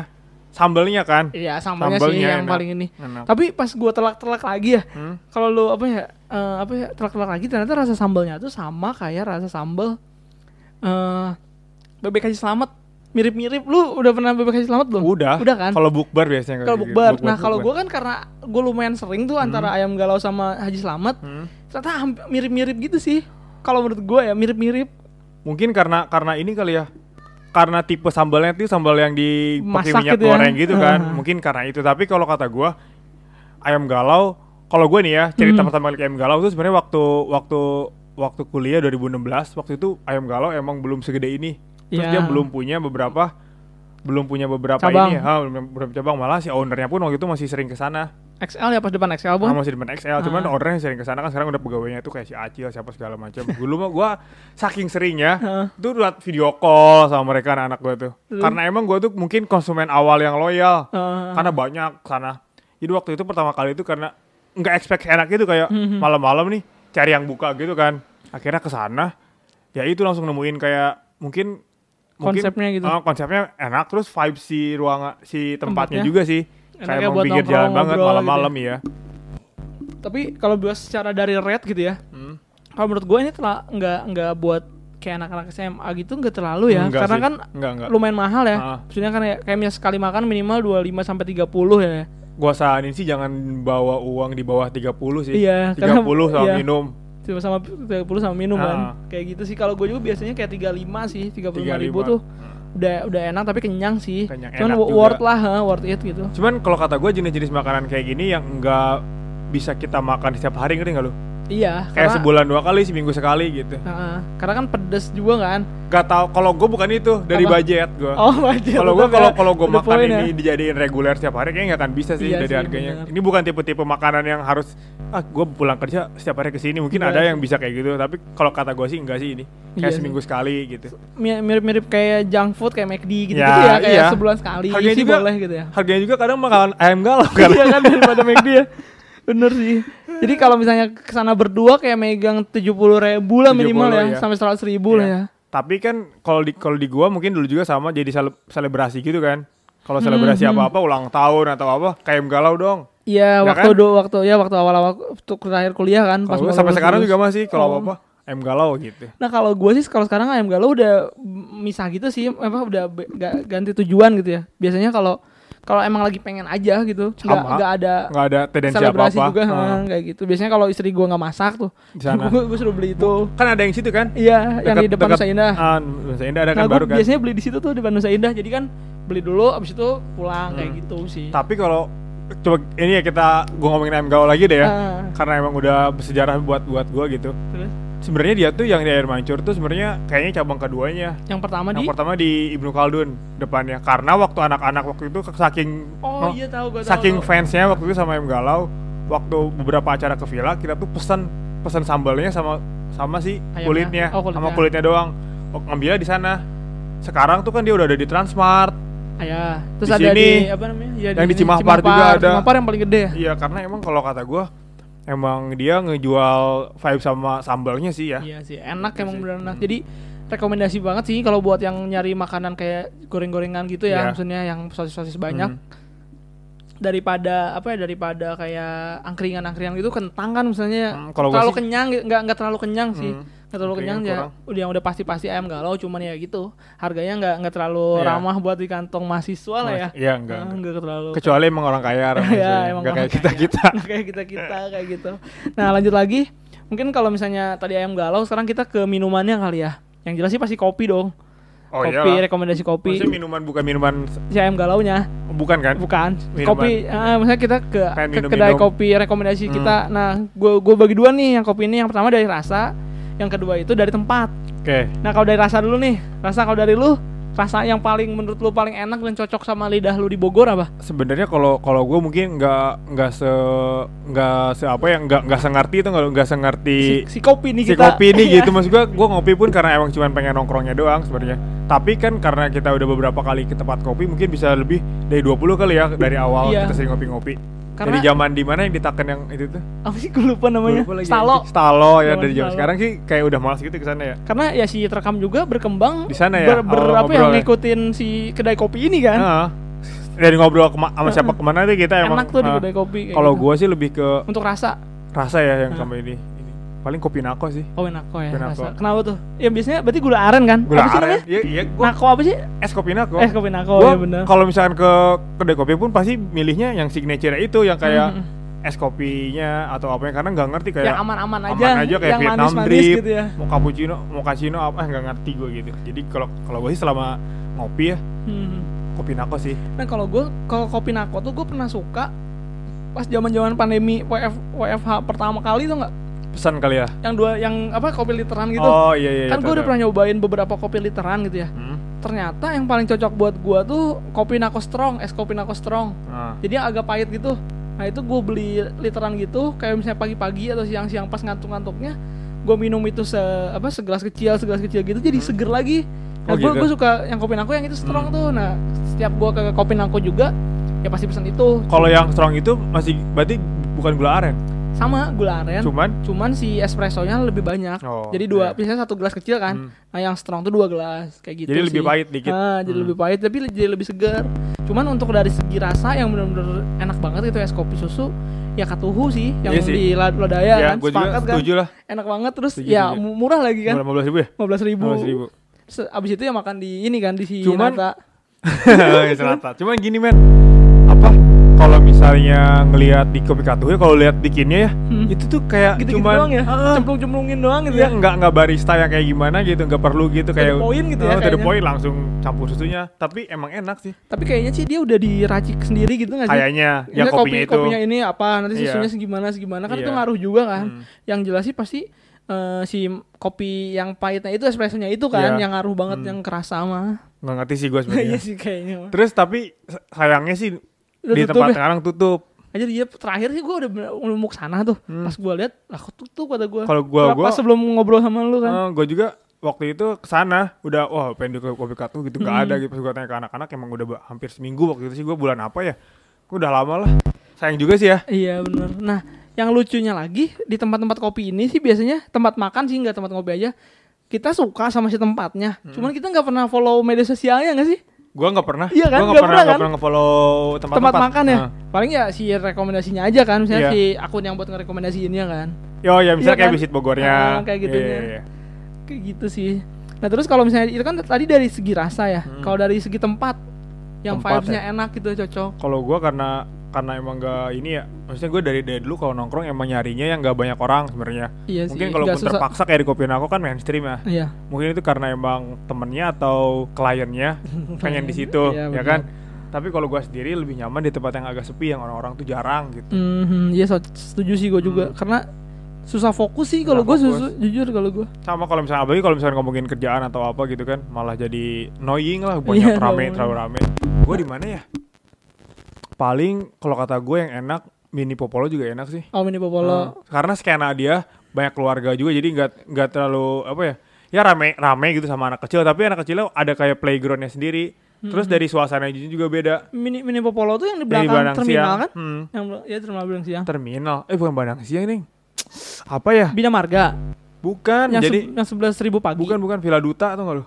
sambalnya kan Iya sambalnya, sih yang enak. paling ini. Enak. Tapi pas gue telak-telak lagi ya, Hmm? kalau lu apa ya eh, apa ya telak-telak lagi ternyata rasa sambalnya tuh sama kayak rasa sambal eh bebek haji selamat mirip-mirip. Lu udah pernah bebek haji selamat belum? Udah. Udah kan? Kalau bukber biasanya kalau gitu. bukber. Nah kalau gue kan karena gue lumayan sering tuh antara ayam galau sama haji selamat. Hmm. ternyata mirip-mirip gitu sih. Kalau menurut gue ya mirip-mirip. Mungkin karena karena ini kali ya. Karena tipe sambalnya itu sambal yang di pakai Masak minyak gitu ya. goreng gitu kan. Ah. mungkin karena itu. Tapi kalau kata gua ayam galau kalau gue nih ya cerita Hmm. pertama kali ayam galau itu sebenarnya waktu waktu waktu kuliah 2016 waktu itu ayam galau emang belum segede ini terus Ya. dia belum punya beberapa belum punya beberapa Cabang. ini ha, belum, belum cabang malah si ownernya pun waktu itu masih sering ke sana XL ya pas depan XL Ah, bu masih depan XL, cuman Ah. orangnya sering ke sana kan sekarang udah pegawainya tuh kayak si Acil siapa segala macam. Dulu mah gua saking seringnya tuh buat video call sama mereka anak-anak gua tuh. Terus? Karena emang gua tuh mungkin konsumen awal yang loyal. Heeh. Karena banyak sana. Jadi waktu itu pertama kali itu karena nggak expect enak gitu kayak Mhm. malam-malam nih cari yang buka gitu kan. Akhirnya ke sana ya itu langsung nemuin kayak mungkin mungkin, Konsepnya gitu. ah, konsepnya enak terus vibe si ruang si tempatnya, Tempatnya. juga sih. Enaknya Kayak buat pinggir jalan banget ngobrol gitu malam-malam ya. tapi kalau bahas secara dari rate gitu ya Hmm. kalau menurut gue ini telah nggak nggak buat kayak anak-anak SMA gitu nggak terlalu ya Enggak karena sih. kan enggak enggak. lumayan mahal ya Ah. maksudnya kan ya, kayak misalnya sekali makan minimal 25 sampai 30 ya Gua saranin sih jangan bawa uang di bawah 30 sih. Iya, 30 karena- sama iya. minum. Cuma sama 30 sama minum kan kayak gitu sih kalau gue juga biasanya kayak 35 sih 35 ribu 35. tuh udah udah enak tapi kenyang sih Kenyang, cuman enak wo- juga. worth lah ha, worth it gitu Cuman kalau kata gue jenis-jenis makanan kayak gini yang enggak bisa kita makan setiap hari ngerti nggak lu? Iya Kayak karena, sebulan dua kali, seminggu sekali gitu. Heeh, karena kan pedes juga kan Gak tau, kalau gue bukan itu dari Apa? budget gue. oh wajar kalau gue kalau ya. kalau gue makan ini ya. dijadiin reguler setiap hari kayaknya nggak akan bisa sih Iya dari sih, harganya. bener. Ini bukan tipe-tipe makanan yang harus ah gue pulang kerja setiap hari ke sini mungkin Iya ada sih. yang bisa kayak gitu tapi kalau kata gue sih enggak sih ini kayak Iya sih. seminggu sekali gitu Mi- mirip-mirip kayak junk food kayak McD gitu, Ya, gitu ya kayak iya. sebulan sekali Harganya sih juga- boleh gitu ya harganya juga kadang makanan ayam galau kan iya kan daripada McD ya bener sih jadi kalau misalnya ke sana berdua kayak megang tujuh puluh ribu lah 70 minimal ya iya. sampai seratus ribu lah Iya. ya tapi kan kalau di kalau di gua mungkin dulu juga sama jadi sele- selebrasi gitu kan kalau selebrasi Hmm, hmm. apa-apa ulang tahun atau apa kayak galau dong Iya, Ya waktu kan? do, waktu ya waktu awal-awal waktu terakhir kuliah kan mau sampai sekarang juga masih kalau Oh. apa-apa ayam galau gitu Nah kalau gue sih kalau sekarang ayam galau udah misah gitu sih, apa udah be- ganti tujuan gitu ya. Biasanya kalau kalau emang lagi pengen aja gitu, nggak nggak ada nggak ada tendensi selebrasi apa-apa juga ha, kayak gitu. Biasanya kalau istri gue nggak masak tuh, gue gue suruh beli itu. kan ada yang situ kan Iya, yang di depan Nusa Indah. ah Nusa Indah ada Nah, kan gue baru kan biasanya beli di situ tuh di depan Nusa Indah. Jadi kan beli dulu, abis itu pulang kayak Hmm. gitu sih. tapi kalau coba ini ya kita gua ngomongin ayam galau lagi deh ya Ah, karena emang udah bersejarah buat buat gua gitu terus sebenarnya dia tuh yang di air mancur tuh sebenarnya kayaknya cabang keduanya yang pertama yang di pertama di Ibnu Khaldun depannya karena waktu anak-anak waktu itu saking Oh no, iya tahu tahu. saking tahu. fansnya waktu itu sama ayam galau waktu beberapa acara ke villa kita tuh pesan pesan sambalnya sama sama si Ayamnya. kulitnya, Oh, kulitnya. sama kulitnya doang Oh, ngambilnya di sana sekarang tuh kan dia udah ada di Transmart Ah, ya. Terus Di ada sini, di apa namanya? Ya, yang di sini, Cimahpar juga ada. Cimahpar yang paling gede ya. iya karena emang kalau kata gua emang dia ngejual vibe sama sambalnya sih ya Iya sih, enak emang sih. bener enak. Hmm. Jadi rekomendasi banget sih kalau buat yang nyari makanan kayak goreng-gorengan gitu ya, Iya. maksudnya yang sosis-sosis banyak Hmm. daripada apa ya daripada kayak angkringan-angkringan gitu kentang kan misalnya Hmm, kalau terlalu sih- kenyang nggak nggak terlalu kenyang sih. Nggak terlalu kenyang ya. Udah yang udah pasti-pasti ayam galau cuman ya gitu. Harganya nggak nggak terlalu Iya. ramah buat di kantong mahasiswa lah ya. Iya enggak, Ah, enggak. nggak terlalu. Kecuali emang orang kaya orang ya emang Nggak orang kayak kita kita kayak kita kita kayak gitu. Nah lanjut lagi. Mungkin kalau misalnya tadi ayam galau sekarang kita ke minumannya kali ya. Yang jelas sih pasti kopi dong. Oh kopi iya rekomendasi kopi. Maksudnya minuman bukan minuman si ayam galaunya. Bukan kan? Bukan. Minuman. kopi ah, misalnya kita ke, minum-minum. kedai kopi rekomendasi Hmm. kita nah gue gue bagi dua nih yang kopi ini. Yang pertama dari rasa yang kedua itu dari tempat. Oke. Nah kalau dari rasa dulu nih rasa kalau dari lu rasa yang paling menurut lu paling enak dan cocok sama lidah lu di Bogor apa? Sebenarnya kalau kalau gue mungkin nggak nggak se nggak se apa ya nggak nggak sengerti itu nggak nggak sengerti si, si kopi nih si kita. kopi ini gitu. Maksud gue gue ngopi pun karena emang cuman pengen nongkrongnya doang sebenarnya. Tapi kan karena kita udah beberapa kali ke tempat kopi mungkin bisa lebih dari 20 kali ya dari awal Iya. kita sering ngopi-ngopi Karena- dari zaman di mana yang ditaken yang itu tuh? Apa sih? Gue lupa namanya. Gua lupa lagi, Stalo. Anjing. Stalo ya Zaman dari zaman sekarang sih kayak udah malas gitu ke sana ya. Karena ya si terekam juga berkembang Di sana ya, ber, ber- apa ya, ngobrol ya. ngikutin si kedai kopi ini kan. Heeh. dari ngobrol kema- sama siapa ke mana tuh kita emang? Enak tuh di kedai kopi kalau gitu. gua sih lebih ke untuk rasa. rasa ya yang sama ini paling kopi nako sih. Oh nako ya Kopi nako. kenapa tuh? Ya biasanya berarti gula aren kan? Gula Apa sih aren. iya iya gua nako apa sih? Es kopi nako. Eh kopi nako Gua ya benar kalau misalkan ke kedai kopi pun pasti milihnya yang signature itu yang kayak Hmm. es kopinya atau apa yang karena nggak ngerti kayak yang aman-aman aman aja, aja kayak yang Vietnam manis-manis drip, gitu ya. mau cappuccino mau cappuccino apa eh, nggak ngerti gue gitu. Jadi kalau kalau gue sih selama ngopi ya Hmm. kopi nako sih. Nah kalau gue kalau kopi nako tuh gue pernah suka pas zaman-zaman pandemi WF, WFH pertama kali tuh nggak pesan kali ya yang dua yang apa kopi literan gitu oh iya iya kan iya, gue udah pernah nyobain beberapa kopi literan gitu ya. Hmm. ternyata yang paling cocok buat gua tuh kopi nako strong es kopi nako strong Ah. jadi yang agak pahit gitu nah itu gue beli literan gitu kayak misalnya pagi-pagi atau siang-siang pas ngantuk-ngantuknya gue minum itu se apa segelas kecil segelas kecil gitu jadi seger lagi nah Oh, gue gitu? suka yang kopi nako yang itu strong Hmm. tuh nah setiap gua ke kopi nako juga ya pasti pesan itu kalau yang strong itu masih berarti bukan gula aren sama gula aren. Cuman Cuman si espressonya lebih banyak. Oh, jadi dua, iya. biasanya satu gelas kecil kan. Hmm. Nah yang strong tuh dua gelas kayak gitu Jadi lebih sih. pahit dikit. Ah, jadi Hmm. lebih pahit tapi jadi lebih segar. Cuman untuk dari segi rasa yang benar-benar enak banget itu es kopi susu ya katuhu sih yang Iya sih. di Lodaya ya, kan. Sepakat kan. lah. Enak banget terus Setuju, ya setuju. mu- murah lagi kan. Lima belas ribu ya? 15 ribu. 15 ribu. Abis itu ya makan di ini kan di si Cuman-. Selatan. Cuman gini men? Kalau misalnya ngelihat di kopi katuh ya, kalau lihat bikinnya ya, Hmm. itu tuh kayak gitu-gitu cuman doang ya. Heeh. Cemplung-cemplungin doang gitu Iya, ya. nggak nggak barista yang kayak gimana gitu, nggak perlu gitu kayak point gitu ya Oh, kayaknya. point langsung campur susunya. Tapi emang enak sih. Tapi kayaknya sih dia udah diracik sendiri gitu gak sih? Kayaknya ya Misalnya kopinya kopi, itu. kopinya ini apa nanti Iya. susunya segimana segimana kan itu Iya. ngaruh juga kan. Hmm. Yang jelas sih pasti eh, si kopi yang pahitnya itu espressonya itu kan Iya. yang ngaruh banget Hmm. yang kerasa mah. Nggak ngerti sih gue Iya sebenarnya. sih kayaknya. mah. Terus tapi sayangnya sih Udah di tutup tempat ya? sekarang tutup. Aja dia terakhir sih gue udah mau ke sana tuh. Hmm. Pas gue lihat, lah kok tutup kata gue. Kalau gua- gua- pas sebelum ngobrol sama lu kan. gue juga waktu itu ke sana udah wah pengen ke kopi katuh gitu nggak Hmm. ada gitu pas gue tanya ke anak-anak emang udah hampir seminggu waktu itu sih gue bulan apa ya gue udah lama lah sayang juga sih ya Iya bener. Nah, yang lucunya lagi di tempat-tempat kopi ini sih biasanya tempat makan sih nggak tempat ngopi aja. Kita suka sama si tempatnya. Hmm. Cuman kita nggak pernah follow media sosialnya nggak sih? Gue nggak pernah Iya kan, gue nggak pernah pernah nggak kan? pernah nge-follow tempat, tempat makan ya. Nah. Paling ya si rekomendasinya aja kan, misalnya Iya. si akun yang buat ngerekomendasiinnya kan. Yo ya misalnya Iya kayak kan? visit Bogornya Ah, kayak gitunya. Iya, iya, iya. Kayak gitu sih. Nah, terus kalau misalnya itu kan tadi dari segi rasa ya. Hmm. Kalau dari segi tempat yang vibes-nya ya. enak gitu cocok. kalau gue karena karena emang gak ini ya maksudnya gue dari dari dulu kalau nongkrong emang nyarinya yang gak banyak orang sebenarnya. Iya mungkin kalau susah. terpaksa kayak di kopi aku kan mainstream ya. Iya. mungkin itu karena emang temennya atau kliennya pengen di situ Iya, ya kan? Tapi kalau gue sendiri lebih nyaman di tempat yang agak sepi yang orang-orang tuh jarang gitu. Mhm, iya so- setuju sih gue juga. Hmm. karena susah fokus sih kalau gue jujur kalau gue. sama kalau misalnya apalagi kalau misalnya ngomongin kerjaan atau apa gitu kan malah jadi annoying lah banyak Iya, rame terlalu rame. Gue di mana ya paling kalau kata gue yang enak mini popolo juga enak sih Oh mini popolo. Nah, karena skena dia banyak keluarga juga jadi nggak nggak terlalu apa ya ya rame rame gitu sama anak kecil tapi anak kecilnya ada kayak playgroundnya sendiri terus dari suasana juga beda Mini mini popolo tuh yang di Yang di belakang terminal Siang. kan? Hmm. Yang ya terminal Bandang Siang. terminal eh bukan Bandang Siang nih apa ya Bina Marga. bukan yang jadi yang sebelas ribu pagi. bukan bukan Villa Duta atau nggak lu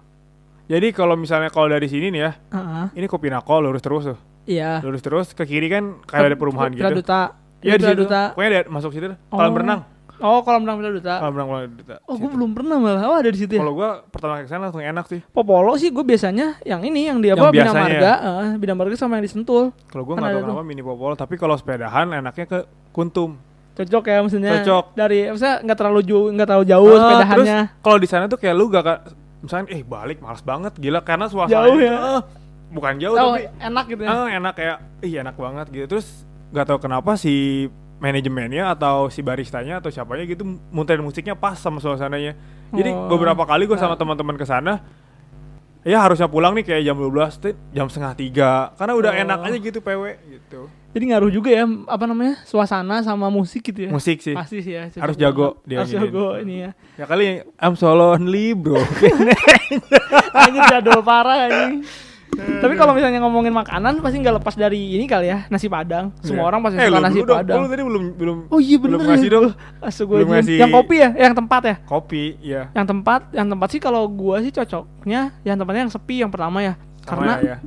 jadi kalau misalnya kalau dari sini nih ya Heeh. ini kopi nako lurus terus tuh Iya. lurus terus ke kiri kan kayak ada perumahan Villa gitu Duta. Iya di situ. Duta. Pokoknya ada masuk situ. Kolam Oh. berenang. Oh, kolam renang Villa Duta. Kolam berenang Villa Duta. Oh, gue belum pernah malah. Oh, ada di situ ya. Kalau gua pertama kali ke sana langsung enak sih. Popolo sih gue biasanya yang ini yang Yang apa Bina. Marga, eh, Bina Marga sama yang disentul. Kalau gua Kan nggak tahu kenapa mini popol, tapi kalau sepedahan enaknya ke Kuntum. Cocok ya maksudnya. Cocok. Dari maksudnya nggak terlalu jauh, nggak terlalu jauh Ah, sepedahannya. Terus kalau di sana tuh kayak lu gak misalnya eh balik males banget gila karena suasana Jauh ya. Bukan jauh Oh, tapi enak gitu ya. ah, enak kayak ih enak banget gitu. Terus gak tahu kenapa si manajemennya atau si baristanya atau siapanya gitu muterin musiknya pas sama suasananya. Jadi Oh. beberapa kali gue sama Nah. teman-teman ke sana ya harusnya pulang nih kayak jam 12 tuh jam setengah tiga karena udah Oh. enak aja gitu PW gitu. Jadi ngaruh juga ya apa namanya? suasana sama musik gitu ya. Musik sih. Pasti sih ya. Harus jago dia Harus jago ini ya. Ya kali I'm solo only bro. Anjir jadul parah anjing. Tapi kalau misalnya ngomongin makanan pasti nggak lepas dari ini kali ya, nasi padang. Semua Iya. orang pasti eh, suka nasi dong. padang. Lu tadi belum belum Oh iya bener belum ngasih ya. dong. Asal gua Belum ngasih- Yang kopi ya, yang tempat ya. kopi ya. Yang tempat, yang tempat sih kalau gua sih cocoknya yang tempatnya yang sepi yang pertama ya. Karena ya, ya.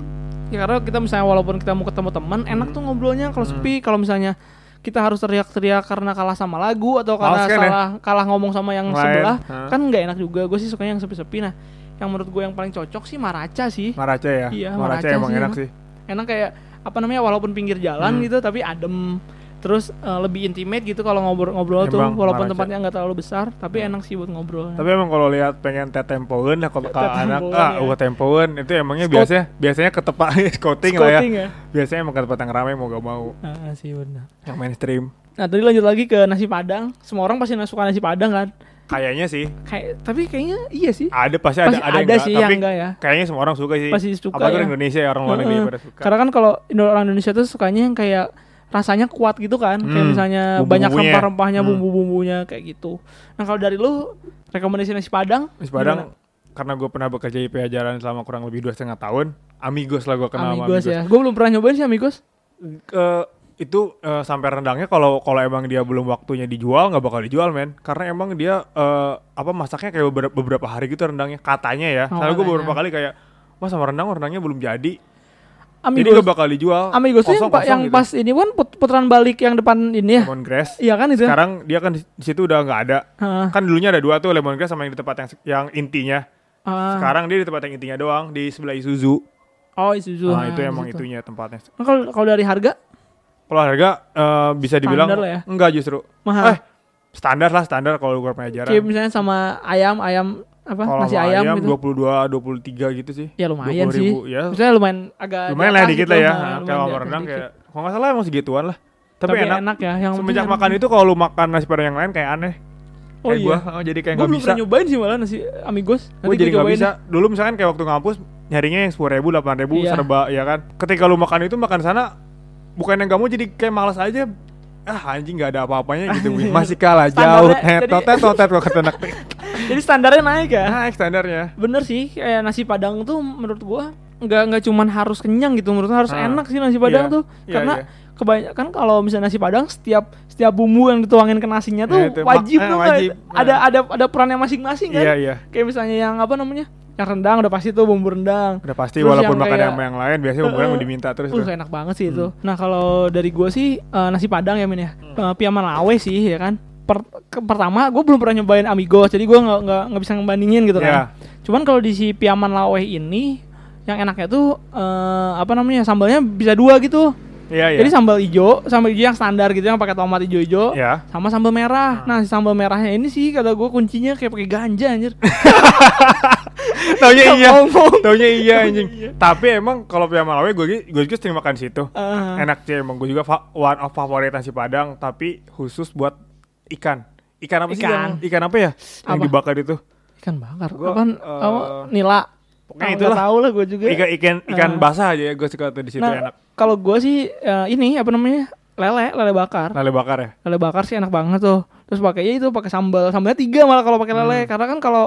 ya karena kita misalnya walaupun kita mau ketemu teman, enak Hmm. tuh ngobrolnya kalau Hmm. sepi. Kalau misalnya kita harus teriak-teriak karena kalah sama lagu atau karena Males kan ya? salah kalah ngomong sama yang Lain. sebelah, Hah. kan nggak enak juga. Gue sih sukanya yang sepi-sepi. Nah, yang menurut gue yang paling cocok sih Maraca sih. Maraca ya. Iya, Maraca, Maraca emang sih enak emang. sih. enak kayak apa namanya walaupun pinggir jalan Hmm. gitu tapi adem terus eh, lebih intimate gitu kalau ngobrol-ngobrol tuh walaupun Maraca. tempatnya nggak terlalu besar tapi Hmm. enak sih buat ngobrol Tapi emang kalau lihat pengen teh tempoen ya kalau ke anak ah ya. uh, tempoen itu emangnya Scot- biasanya biasanya ke tempat scouting lah ya. Ya Biasanya emang ke tempat yang ramai mau gak mau Ah, sih benar yang mainstream. nah tadi lanjut lagi ke nasi padang semua orang pasti suka nasi padang kan Kayaknya sih kayak tapi kayaknya iya sih ada pasti ada pasti ada, ada, sih tapi yang enggak ya kayaknya semua orang suka sih. pasti suka Apalagi ya. orang Indonesia ya, orang luar negeri pada suka. karena kan kalau orang Indonesia tuh sukanya yang kayak rasanya kuat gitu kan kayak Hmm, misalnya banyak bumbu-bumbunya. rempah-rempahnya Hmm. bumbu-bumbunya kayak gitu nah kalau dari lu rekomendasi nasi padang Nasi Padang karena gue pernah bekerja di Pajajaran selama kurang lebih dua setengah tahun, amigos lah gue kenal sama Amigos ya. Gue belum pernah nyobain sih Amigos. Ke itu eh, sampai rendangnya kalau kalau emang dia belum waktunya dijual nggak bakal dijual men karena emang dia eh, apa masaknya kayak beberapa, beberapa hari gitu rendangnya katanya ya Oh, soalnya gue beberapa kali kayak wah sama rendang rendangnya belum jadi jadi Amigos. nggak bakal dijual Amigos tuh yang, kosong-kosong yang gitu. pas ini kan put- putaran balik yang depan ini ya. lemongrass Iya kan itu. sekarang dia kan di situ udah nggak ada Heeh. kan dulunya ada dua tuh lemongrass sama yang di tempat yang yang intinya Ah. sekarang dia di tempat yang intinya doang di sebelah Isuzu Oh Isuzu. nah itu Ah, emang situ. itunya tempatnya Nah, Kalau kalau dari harga kalau harga eh, bisa dibilang Standar lah ya? enggak justru mahal. Eh, standar lah standar kalau gue pernah jarang. Kayak misalnya sama ayam ayam apa Kalau nasi sama ayam, ayam gitu. 22, 23 gitu sih. Ya lumayan 20 sih. ribu, ya. Misalnya lumayan agak Lumayan lah atas dikit gitu, lah ya. nah, Nah, Kayak dikit. kayak kalau nggak salah emang segituan lah. Tapi, Tapi enak. ya. Yang Semenjak makan itu kalau lu makan nasi padang yang lain kayak aneh. Oh Kayak iya. gua, oh, jadi kayak nggak belum bisa. pernah nyobain sih malah nasi amigos. Nanti jadi gua nggak cobain bisa. Dulu misalkan kayak waktu ngampus nyarinya yang sepuluh ribu, delapan ribu, Iya. serba ya kan. Ketika lu makan itu makan sana, bukan yang kamu jadi kayak malas aja. Ah anjing nggak ada apa-apanya gitu. Masih kalah jauh. Tetot, tetot, tetot, kata anak. Jadi standarnya naik ya. Nah, standarnya. Bener sih, kayak nasi padang tuh menurut gua nggak nggak cuman harus kenyang gitu, menurut gua harus Ah, enak sih nasi padang iya, tuh. iya, Karena iya. kebanyakan kalau misalnya nasi padang setiap setiap bumbu yang dituangin ke nasinya tuh Ya, itu, wajib eh, wajib. Ada ada ada perannya masing-masing kan. Iya, iya. Kayak misalnya yang apa namanya? Yang rendang udah pasti tuh bumbu rendang. Udah pasti Terus walaupun makan kayak- yang, yang lain biasanya Uh, mau diminta terus. Uh, tuh. enak banget sih itu. Nah, kalau dari gua sih eh, nasi padang ya, Min ya. Hmm. Eh, Piaman Lawe sih ya kan. Per- ke- pertama gue belum pernah nyobain amigos, jadi gua nggak nggak nggak bisa ngebandingin gitu Iya. kan. Cuman kalau di si Piaman Lawe ini yang enaknya tuh eh, apa namanya? Sambalnya bisa dua gitu. Iya, iya. Jadi sambal hijau, sambal hijau yang standar gitu yang pakai tomat hijau-hijau. ya. Sama sambal merah. Hmm. Nah, si sambal merahnya ini sih kata gue kuncinya kayak pakai ganja anjir. Taunya iya. Taunya iya anjing. Tapi emang kalau Pia Malawi gue gue juga sering makan situ. Eh, Enak sih emang gue juga one of favorit nasi Padang tapi khusus buat ikan. Ikan apa sih Ikan. yang ikan apa ya? Yang Apa? dibakar itu. ikan bakar. Gua, Apaan? eh, apa? Nila. Pokoknya Ah, itulah. nggak tahu lah gue juga. Ikan ikan ikan Ah. basah aja ya gue suka tuh di situ Nah, enak. kalau gue sih eh, ini apa namanya lele lele bakar Lale bakar ya. lele bakar sih enak banget tuh terus pakainya itu pakai sambal sambalnya tiga malah kalau pakai lele Hmm. karena kan kalau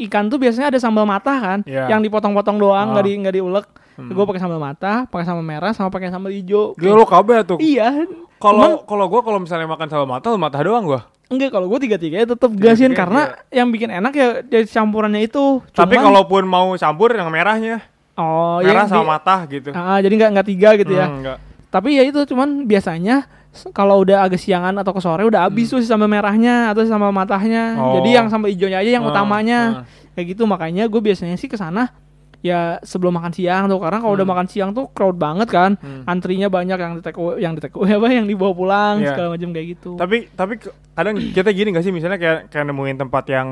ikan tuh biasanya ada sambal matah kan Iya. yang dipotong-potong doang nggak Oh. di nggak diulek Hmm. gue pakai sambal matah pakai sambal merah sama pakai sambal hijau Gila lo kabeh tuh. iya Kalau kalau gue kalau misalnya makan sama mata, mata doang gue. enggak kalau gue tiga tiganya tetap gasin karena yang bikin enak ya dari campurannya itu Tapi Cuman- kalaupun mau campur yang merahnya, oh merah sama di- mata gitu. Ah, jadi nggak nggak tiga gitu ya Hmm, enggak. Tapi ya itu cuman biasanya kalau udah agak siangan atau ke sore udah habis tuh si sambal merahnya atau si sambal matahnya. Hmm. Oh. Jadi yang sambal hijaunya aja yang Ah, utamanya. ah. Kayak gitu makanya gue biasanya sih ke sana ya sebelum makan siang tuh karena kalau udah Hmm. makan siang tuh crowd banget kan. Hmm. Antrinya banyak yang di take away, yang di take away apa yang dibawa pulang Iya. segala macam kayak gitu. Tapi tapi kadang kita gini gak sih misalnya kayak kayak nemuin tempat yang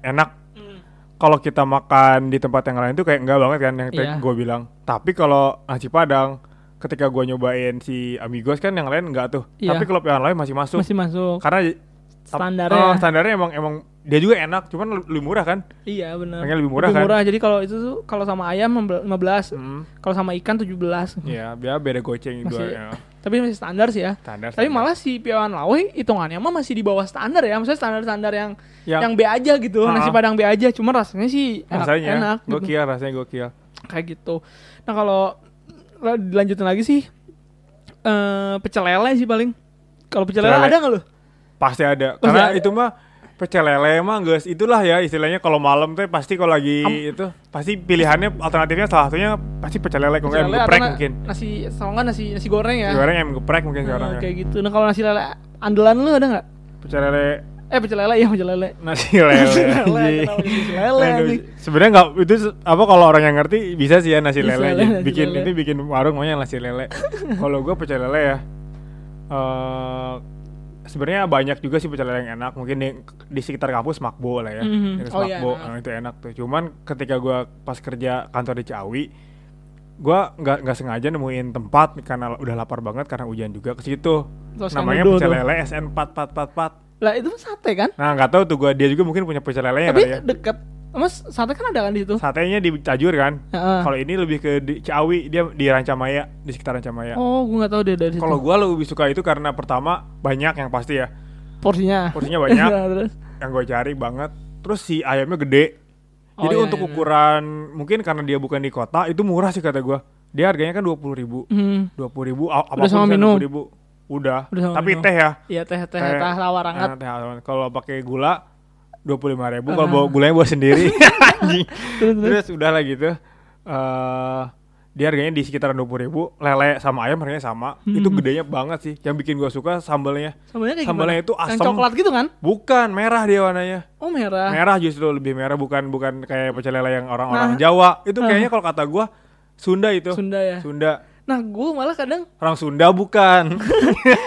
enak. Hmm. Kalau kita makan di tempat yang lain tuh kayak enggak banget kan yang Iya. gue bilang. Tapi kalau nasi padang ketika gue nyobain si Amigos kan yang lain enggak tuh. Iya. Tapi kalau yang lain masih masuk. Masih masuk Karena standarnya. Oh, standarnya emang emang dia juga enak, cuman lebih murah kan? Iya benar. Lebih murah kan? Jadi kalau itu tuh kalau sama ayam 15, Hmm. kalau sama ikan 17. Ya, biar beda goceng Masih- dua ya. Tapi masih standar sih ya. Standar. Tapi standar. malah si Piawan Lawe hitungannya mah masih di bawah standar ya. Maksudnya standar-standar yang Yang- yang B aja gitu. Ah. Nasi Padang B aja. Cuma rasanya sih enak rasanya enak gitu. gokil, rasanya gokil. Kayak gitu. Nah, kalau dilanjutin lagi sih eh pecel lele sih paling. Kalau pecel lele ada nggak lu? Pasti ada. Pasti Karena ada. itu mah pecel lele mah guys, itulah ya istilahnya kalau malam tuh pasti kalau lagi Am- itu pasti pilihannya alternatifnya salah satunya pasti pecel lele kalau atau geprek mungkin. Nasi nggak nasi nasi goreng ya. Goreng yang geprek mungkin Nah, sekarang ya. kayak gitu. Nah, kalau nasi lele andalan lu ada nggak? Pecel lele Eh pecel lele ya pecel lele. nasi lele. Nasi lele, nasi lele, anjing? Sebenarnya nggak itu apa kalau orang yang ngerti bisa sih ya nasi lele. nasi bikin lele. itu bikin warung namanya nasi lele. kalau gua pecel lele ya. eh sebenarnya banyak juga sih pecel lele yang enak. Mungkin di, di sekitar kampus Makbo lah ya. Mhm. Dekat Oh iya, Makbo, enak. nah, itu enak tuh. Cuman ketika gua pas kerja kantor di Ciawi, gua nggak nggak sengaja nemuin tempat karena udah lapar banget karena hujan juga ke situ. Terus Namanya pecel lele SN 4444. Lah itu sate kan? Nah, nggak tahu tuh gua dia juga mungkin punya pecel lele Tapi ya. deket. Mas sate kan ada kan di situ? Satenya di Tajur kan. Heeh. Kalau ini lebih ke di Ciawi, dia di Rancamaya, di sekitar Rancamaya. Oh, gua nggak tahu dia dari situ. Kalau gua lebih suka itu karena pertama banyak yang pasti ya. porsinya. Porsinya banyak. Terus. yang gue cari banget. Terus si ayamnya gede. Oh, Jadi iya, untuk iya. ukuran mungkin karena dia bukan di kota itu murah sih kata gua. dia harganya kan dua puluh ribu Hmm. dua puluh ribu minum? 20.000. udah, Udah sama tapi minum. teh ya Iya teh teh Teh. teh tawar hangat. Teh kalau pakai gula dua puluh lima ribu kalau bawa gulanya bawa sendiri anjing Terus, terus. terus udah lah gitu eh dia harganya di sekitaran dua puluh ribu lele sama ayam harganya sama itu Hmm. gedenya banget sih yang bikin gua suka sambalnya Sambalnya kayak Sambalnya gimana? itu Yang asam. coklat gitu kan? bukan merah dia warnanya Oh merah. merah justru lebih merah bukan bukan kayak pecel lele yang orang-orang Nah. Jawa itu kayaknya kalau kata gua Sunda itu Sunda ya. Sunda Nah gue malah kadang orang Sunda bukan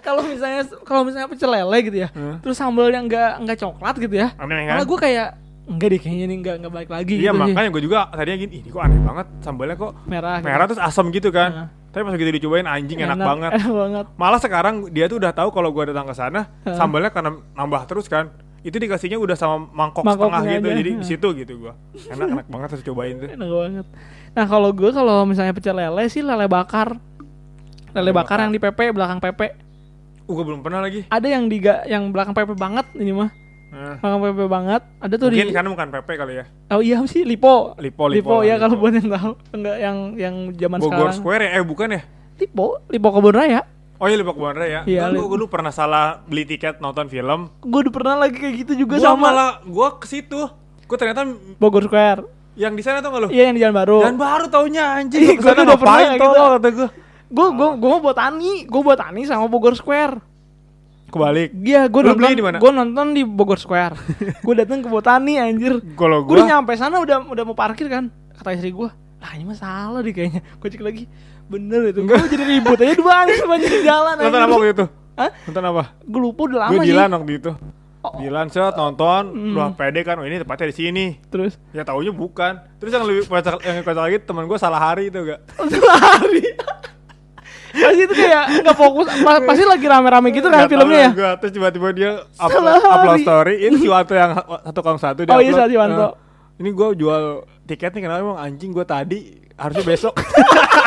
kalau misalnya kalau misalnya pecel lele gitu ya, Hmm. terus sambalnya nggak nggak coklat gitu ya, aneh kan malah gue kayak enggak deh kayaknya ini nggak nggak balik lagi. iya gitu makanya gue juga tadinya gini ini kok aneh banget sambalnya kok merah. gitu. merah terus asam gitu kan Nah. tapi pas gitu dicobain anjing enak, banget Enak banget. malah sekarang dia tuh udah tahu kalau gua datang ke sana sambalnya karena nambah terus kan itu dikasihnya udah sama mangkok Mangkoknya setengah gitu aja. jadi di Heeh. situ gitu gua enak enak banget harus cobain tuh Enak banget. Nah kalau gue kalau misalnya pecel lele sih lele bakar. Lele Lele bakar bakar. yang di PP belakang PP. uh gua belum pernah lagi Ada yang di yang belakang PP banget ini mah. Nah, Belakang PP banget. Ada tuh mungkin di karena bukan PP kali ya Oh iya sih Lipo. Lipo Lipo, Lipo, ya kalau buat yang tahu. Enggak yang yang zaman Bogor sekarang. Square ya eh bukan ya Lipo, Lipo Kebun Raya. Oh iya Lipo Kebun Raya Iya, gua dulu pernah salah beli tiket nonton film Gue udah pernah lagi kayak gitu juga gua sama malah gua ke situ gua ternyata Bogor Square. yang di sana tuh nggak lu Iya yang di Jalan Baru. dan baru taunya anjing gua udah pernah gitu. kata gua Gue gue gue mau buat Tani, gue buat Tani sama Bogor Square. kebalik Iya, gue nonton beli di mana? Gue nonton di Bogor Square. gue datang ke Botani anjir. kalau Gue udah nyampe sana udah udah mau parkir kan. Kata istri gue, lah ini mah salah deh kayaknya. Gue cek lagi, bener itu. Gue jadi ribut aja dua anjir sepanjang jalan. nonton apa waktu itu Hah? nonton apa Gue lupa udah lama gue sih. Dilan waktu itu Oh. Dilan set nonton Hmm. lu pede kan oh ini tempatnya di sini Terus ya taunya bukan terus yang lebih kocak yang kocak lagi teman gue salah hari itu gak lari. pasti itu kayak nggak fokus. Pa- Pasti lagi rame-rame gitu kan filmnya ya. gua. terus tiba-tiba dia upload, Salah upload hari. story ini si Wanto yang satu kong satu dia Oh iya, si Wanto. Eh, ini gue jual tiket nih kenapa emang anjing gue tadi harusnya besok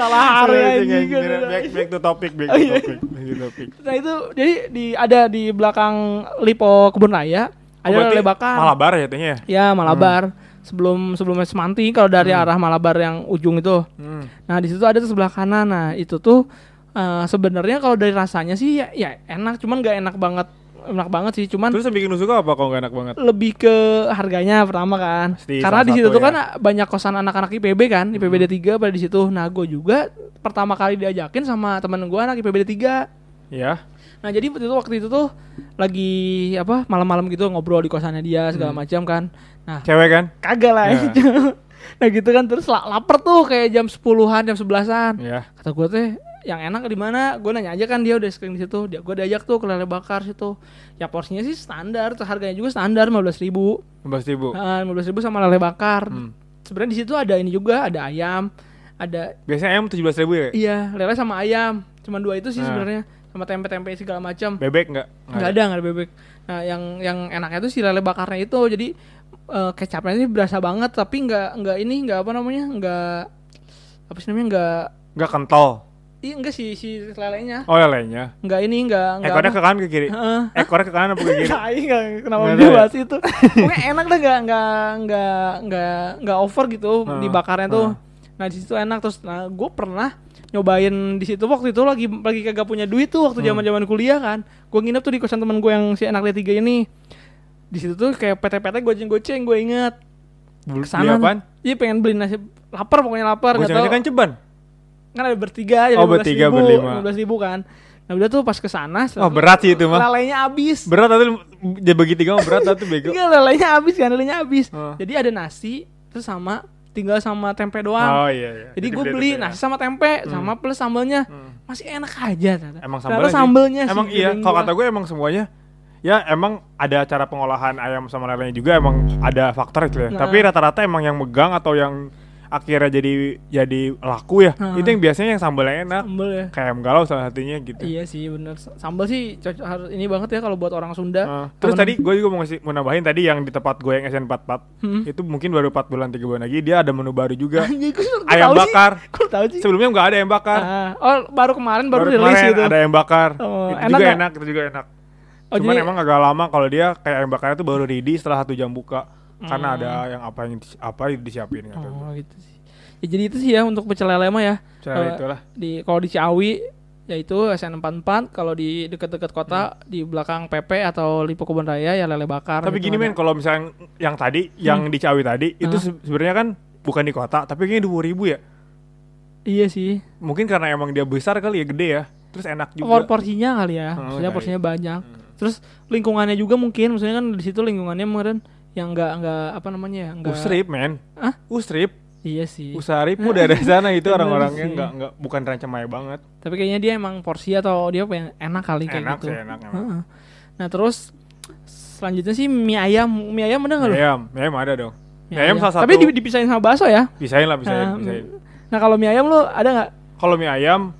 Salah Anjing, anjing. anjing. back, back to topic back Oh, to iya. topic back to topic Nah itu jadi di ada di belakang Lipo Kebun Raya ada Oh, bakar. Malabar ya tanya ya Malabar. Sebelum sebelum Semanti kalau dari arah Malabar yang ujung itu. hmm. Nah di situ ada tuh sebelah kanan. Nah itu tuh eh, sebenarnya kalau dari rasanya sih ya, ya enak, cuman nggak enak banget, enak banget sih. Cuman terus yang bikin lu suka apa kalau gak enak banget lebih ke harganya pertama kan. Pasti Karena di situ tuh ya. Hmm. kan banyak kosan anak-anak IPB kan, IPB D3 pada di situ. Nah gue juga pertama kali diajakin sama temen gue anak IPB D3. ya Nah jadi waktu itu waktu itu tuh lagi apa malam-malam gitu ngobrol di kosannya dia segala Hmm. macam kan. Nah cewek kan kagak lah. Ya. nah gitu kan terus la- lapar tuh kayak jam 10-an jam 11-an. ya Kata gue teh yang enak di mana? Gue nanya aja kan dia udah screen di situ. Dia gue diajak tuh ke lele bakar situ. Ya porsinya sih standar, terus harganya juga standar 15.000 ribu. lima ribu Nah, 15 ribu sama lele bakar. Hmm. Sebenarnya di situ ada ini juga, ada ayam, ada biasanya ayam tujuh belas ribu ya iya lele sama ayam. Cuman dua itu sih Nah. sebenarnya sama tempe-tempe segala macam. bebek nggak nggak ada nggak ada bebek nah yang yang enaknya tuh si lele bakarnya itu jadi eh, kecapnya sih berasa banget tapi nggak nggak ini nggak apa namanya nggak apa sih namanya nggak nggak kental Ih, enggak sih si lelenya. Oh lelenya? Nggak ini nggak nggak ekornya apa. ke kanan ke kiri? Heeh. ekornya ke kanan apa ke kiri? Tai, nggak kenapa dia ya? bahas itu? Pokoknya enak dah nggak nggak nggak nggak nggak over gitu Heeh, dibakarnya tuh. heeh. nah di situ enak terus nah gue pernah nyobain di situ waktu itu lagi lagi kagak punya duit tuh waktu Hmm. zaman zaman kuliah kan. Gue nginep tuh di kosan temen gue yang si anak dia tiga ini. Di situ tuh kayak PT-PT goceng-goceng gue inget. Ke sana iya pengen beli nasi lapar pokoknya lapar tahu. kan ceban kan ada bertiga jadi Oh, bertiga, ribu, berlima. ribu kan nah udah tuh pas ke sana Oh berat sih itu mah lalainya habis Berat atau dia bagi tiga mah berat atau bego Enggak, lelenya habis kan, lelenya habis. Oh. Jadi ada nasi terus sama tinggal sama tempe doang. Oh iya iya Jadi gue beli ya. nasi sama tempe sama plus sambelnya. Hmm. Masih enak aja ternyata. Emang sambelnya sih. sambelnya sih Emang iya feeling kalau kata gue emang semuanya Ya emang ada cara pengolahan ayam sama lelenya juga emang ada faktor itu ya Nah. Tapi rata-rata emang yang megang atau yang akhirnya jadi jadi laku ya Nah. Itu yang biasanya yang sambalnya enak sambel ya. Kayak ayam galau salah satunya gitu Iya sih bener Sambal sih cocok harus ini banget ya kalau buat orang Sunda. Uh, terus Temen- tadi gue juga mau ngasih mau nambahin tadi yang di tempat gue yang SN44 Hmm. itu mungkin baru 4 bulan 3 bulan lagi dia ada menu baru juga ayam sih. bakar tahu sih? sebelumnya nggak ada ayam bakar Ah, oh baru kemarin baru, rilis kemarin gitu. ada ayam bakar Oh, itu enak juga nggak? enak itu juga enak Oh, cuman jadi- emang agak lama kalau dia kayak ayam bakarnya tuh baru ready setelah satu jam buka karena Hmm. ada yang apa yang apa yang disiapin kata gua. Oh gitu sih. Ya jadi itu sih ya untuk pecel lele mah ya. Cara Eh, itulah. Di kalau di Ciawi yaitu SN44, kalau di dekat-dekat kota di belakang PP atau Lipo Kebun Raya ya lele bakar. Tapi gitu gini men, kalau misalnya yang tadi, yang di Ciawi tadi, itu Ah. se- sebenarnya kan bukan di kota, tapi kayaknya dua ribu ya. Iya sih. Mungkin karena emang dia besar kali ya, gede ya. Terus enak juga. Por porsinya kali ya. Oh, Maksudnya porsinya banyak. Hmm. Terus lingkungannya juga mungkin maksudnya kan di situ lingkungannya mungkin yang enggak enggak apa namanya ya, enggak Usrip men. Hah? Usrip. Iya sih. Usarip udah dari sana itu orang-orangnya sih. nggak nggak bukan rancamaya banget. Tapi kayaknya dia emang porsi atau dia pengen enak kali kayak enak gitu. sih enak. Heeh. Nah, terus selanjutnya sih mie ayam. Mie ayam ada nggak Mie lu? ayam, mie ayam ada dong. Mie Mie ayam salah satu. Tapi di- dipisahin sama bakso ya. Bisain lah, bisain, Nah, bisain. Nah, kalau mie ayam lu ada nggak? Kalau mie ayam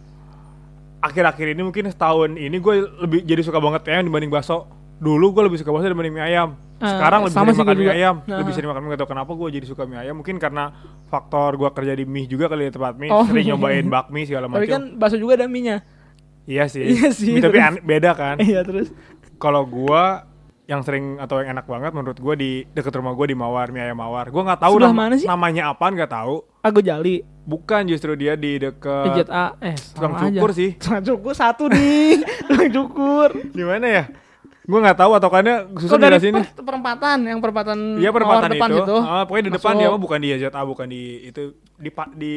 akhir-akhir ini mungkin setahun ini gue lebih jadi suka banget mie ayam dibanding bakso. Dulu gue lebih suka bakso dibanding mie ayam. Ah, Sekarang lebih sama sering makan mie juga. ayam. Nah. Lebih sering makan mie gak tau kenapa gue jadi suka mie ayam. Mungkin karena faktor gue kerja di mie juga kali di tempat mie. Oh. Sering nyobain bakmi segala Tapi kan macam. bakso juga ada mie-nya. Iya sih. Iya sih, Mie tapi an- beda kan. Iya, terus. Kalau gua yang sering atau yang enak banget menurut gua di deket rumah gua di Mawar, mie ayam Mawar. Gua nggak tahu Sebelah nama- mana sih? namanya apaan nggak tahu. Aku jali. Bukan justru dia di deket Ejet A. Eh, tukang sama aja. cukur sih. Tukang cukur satu nih. Tukang cukur. Di mana ya? Gua nggak tahu atau karena susah dari jelasin per- perempatan, yang perempatan Iya perempatan Mawar depan itu. gitu. Ah, pokoknya di depan dia mah bukan di ZA, bukan di itu di pa- di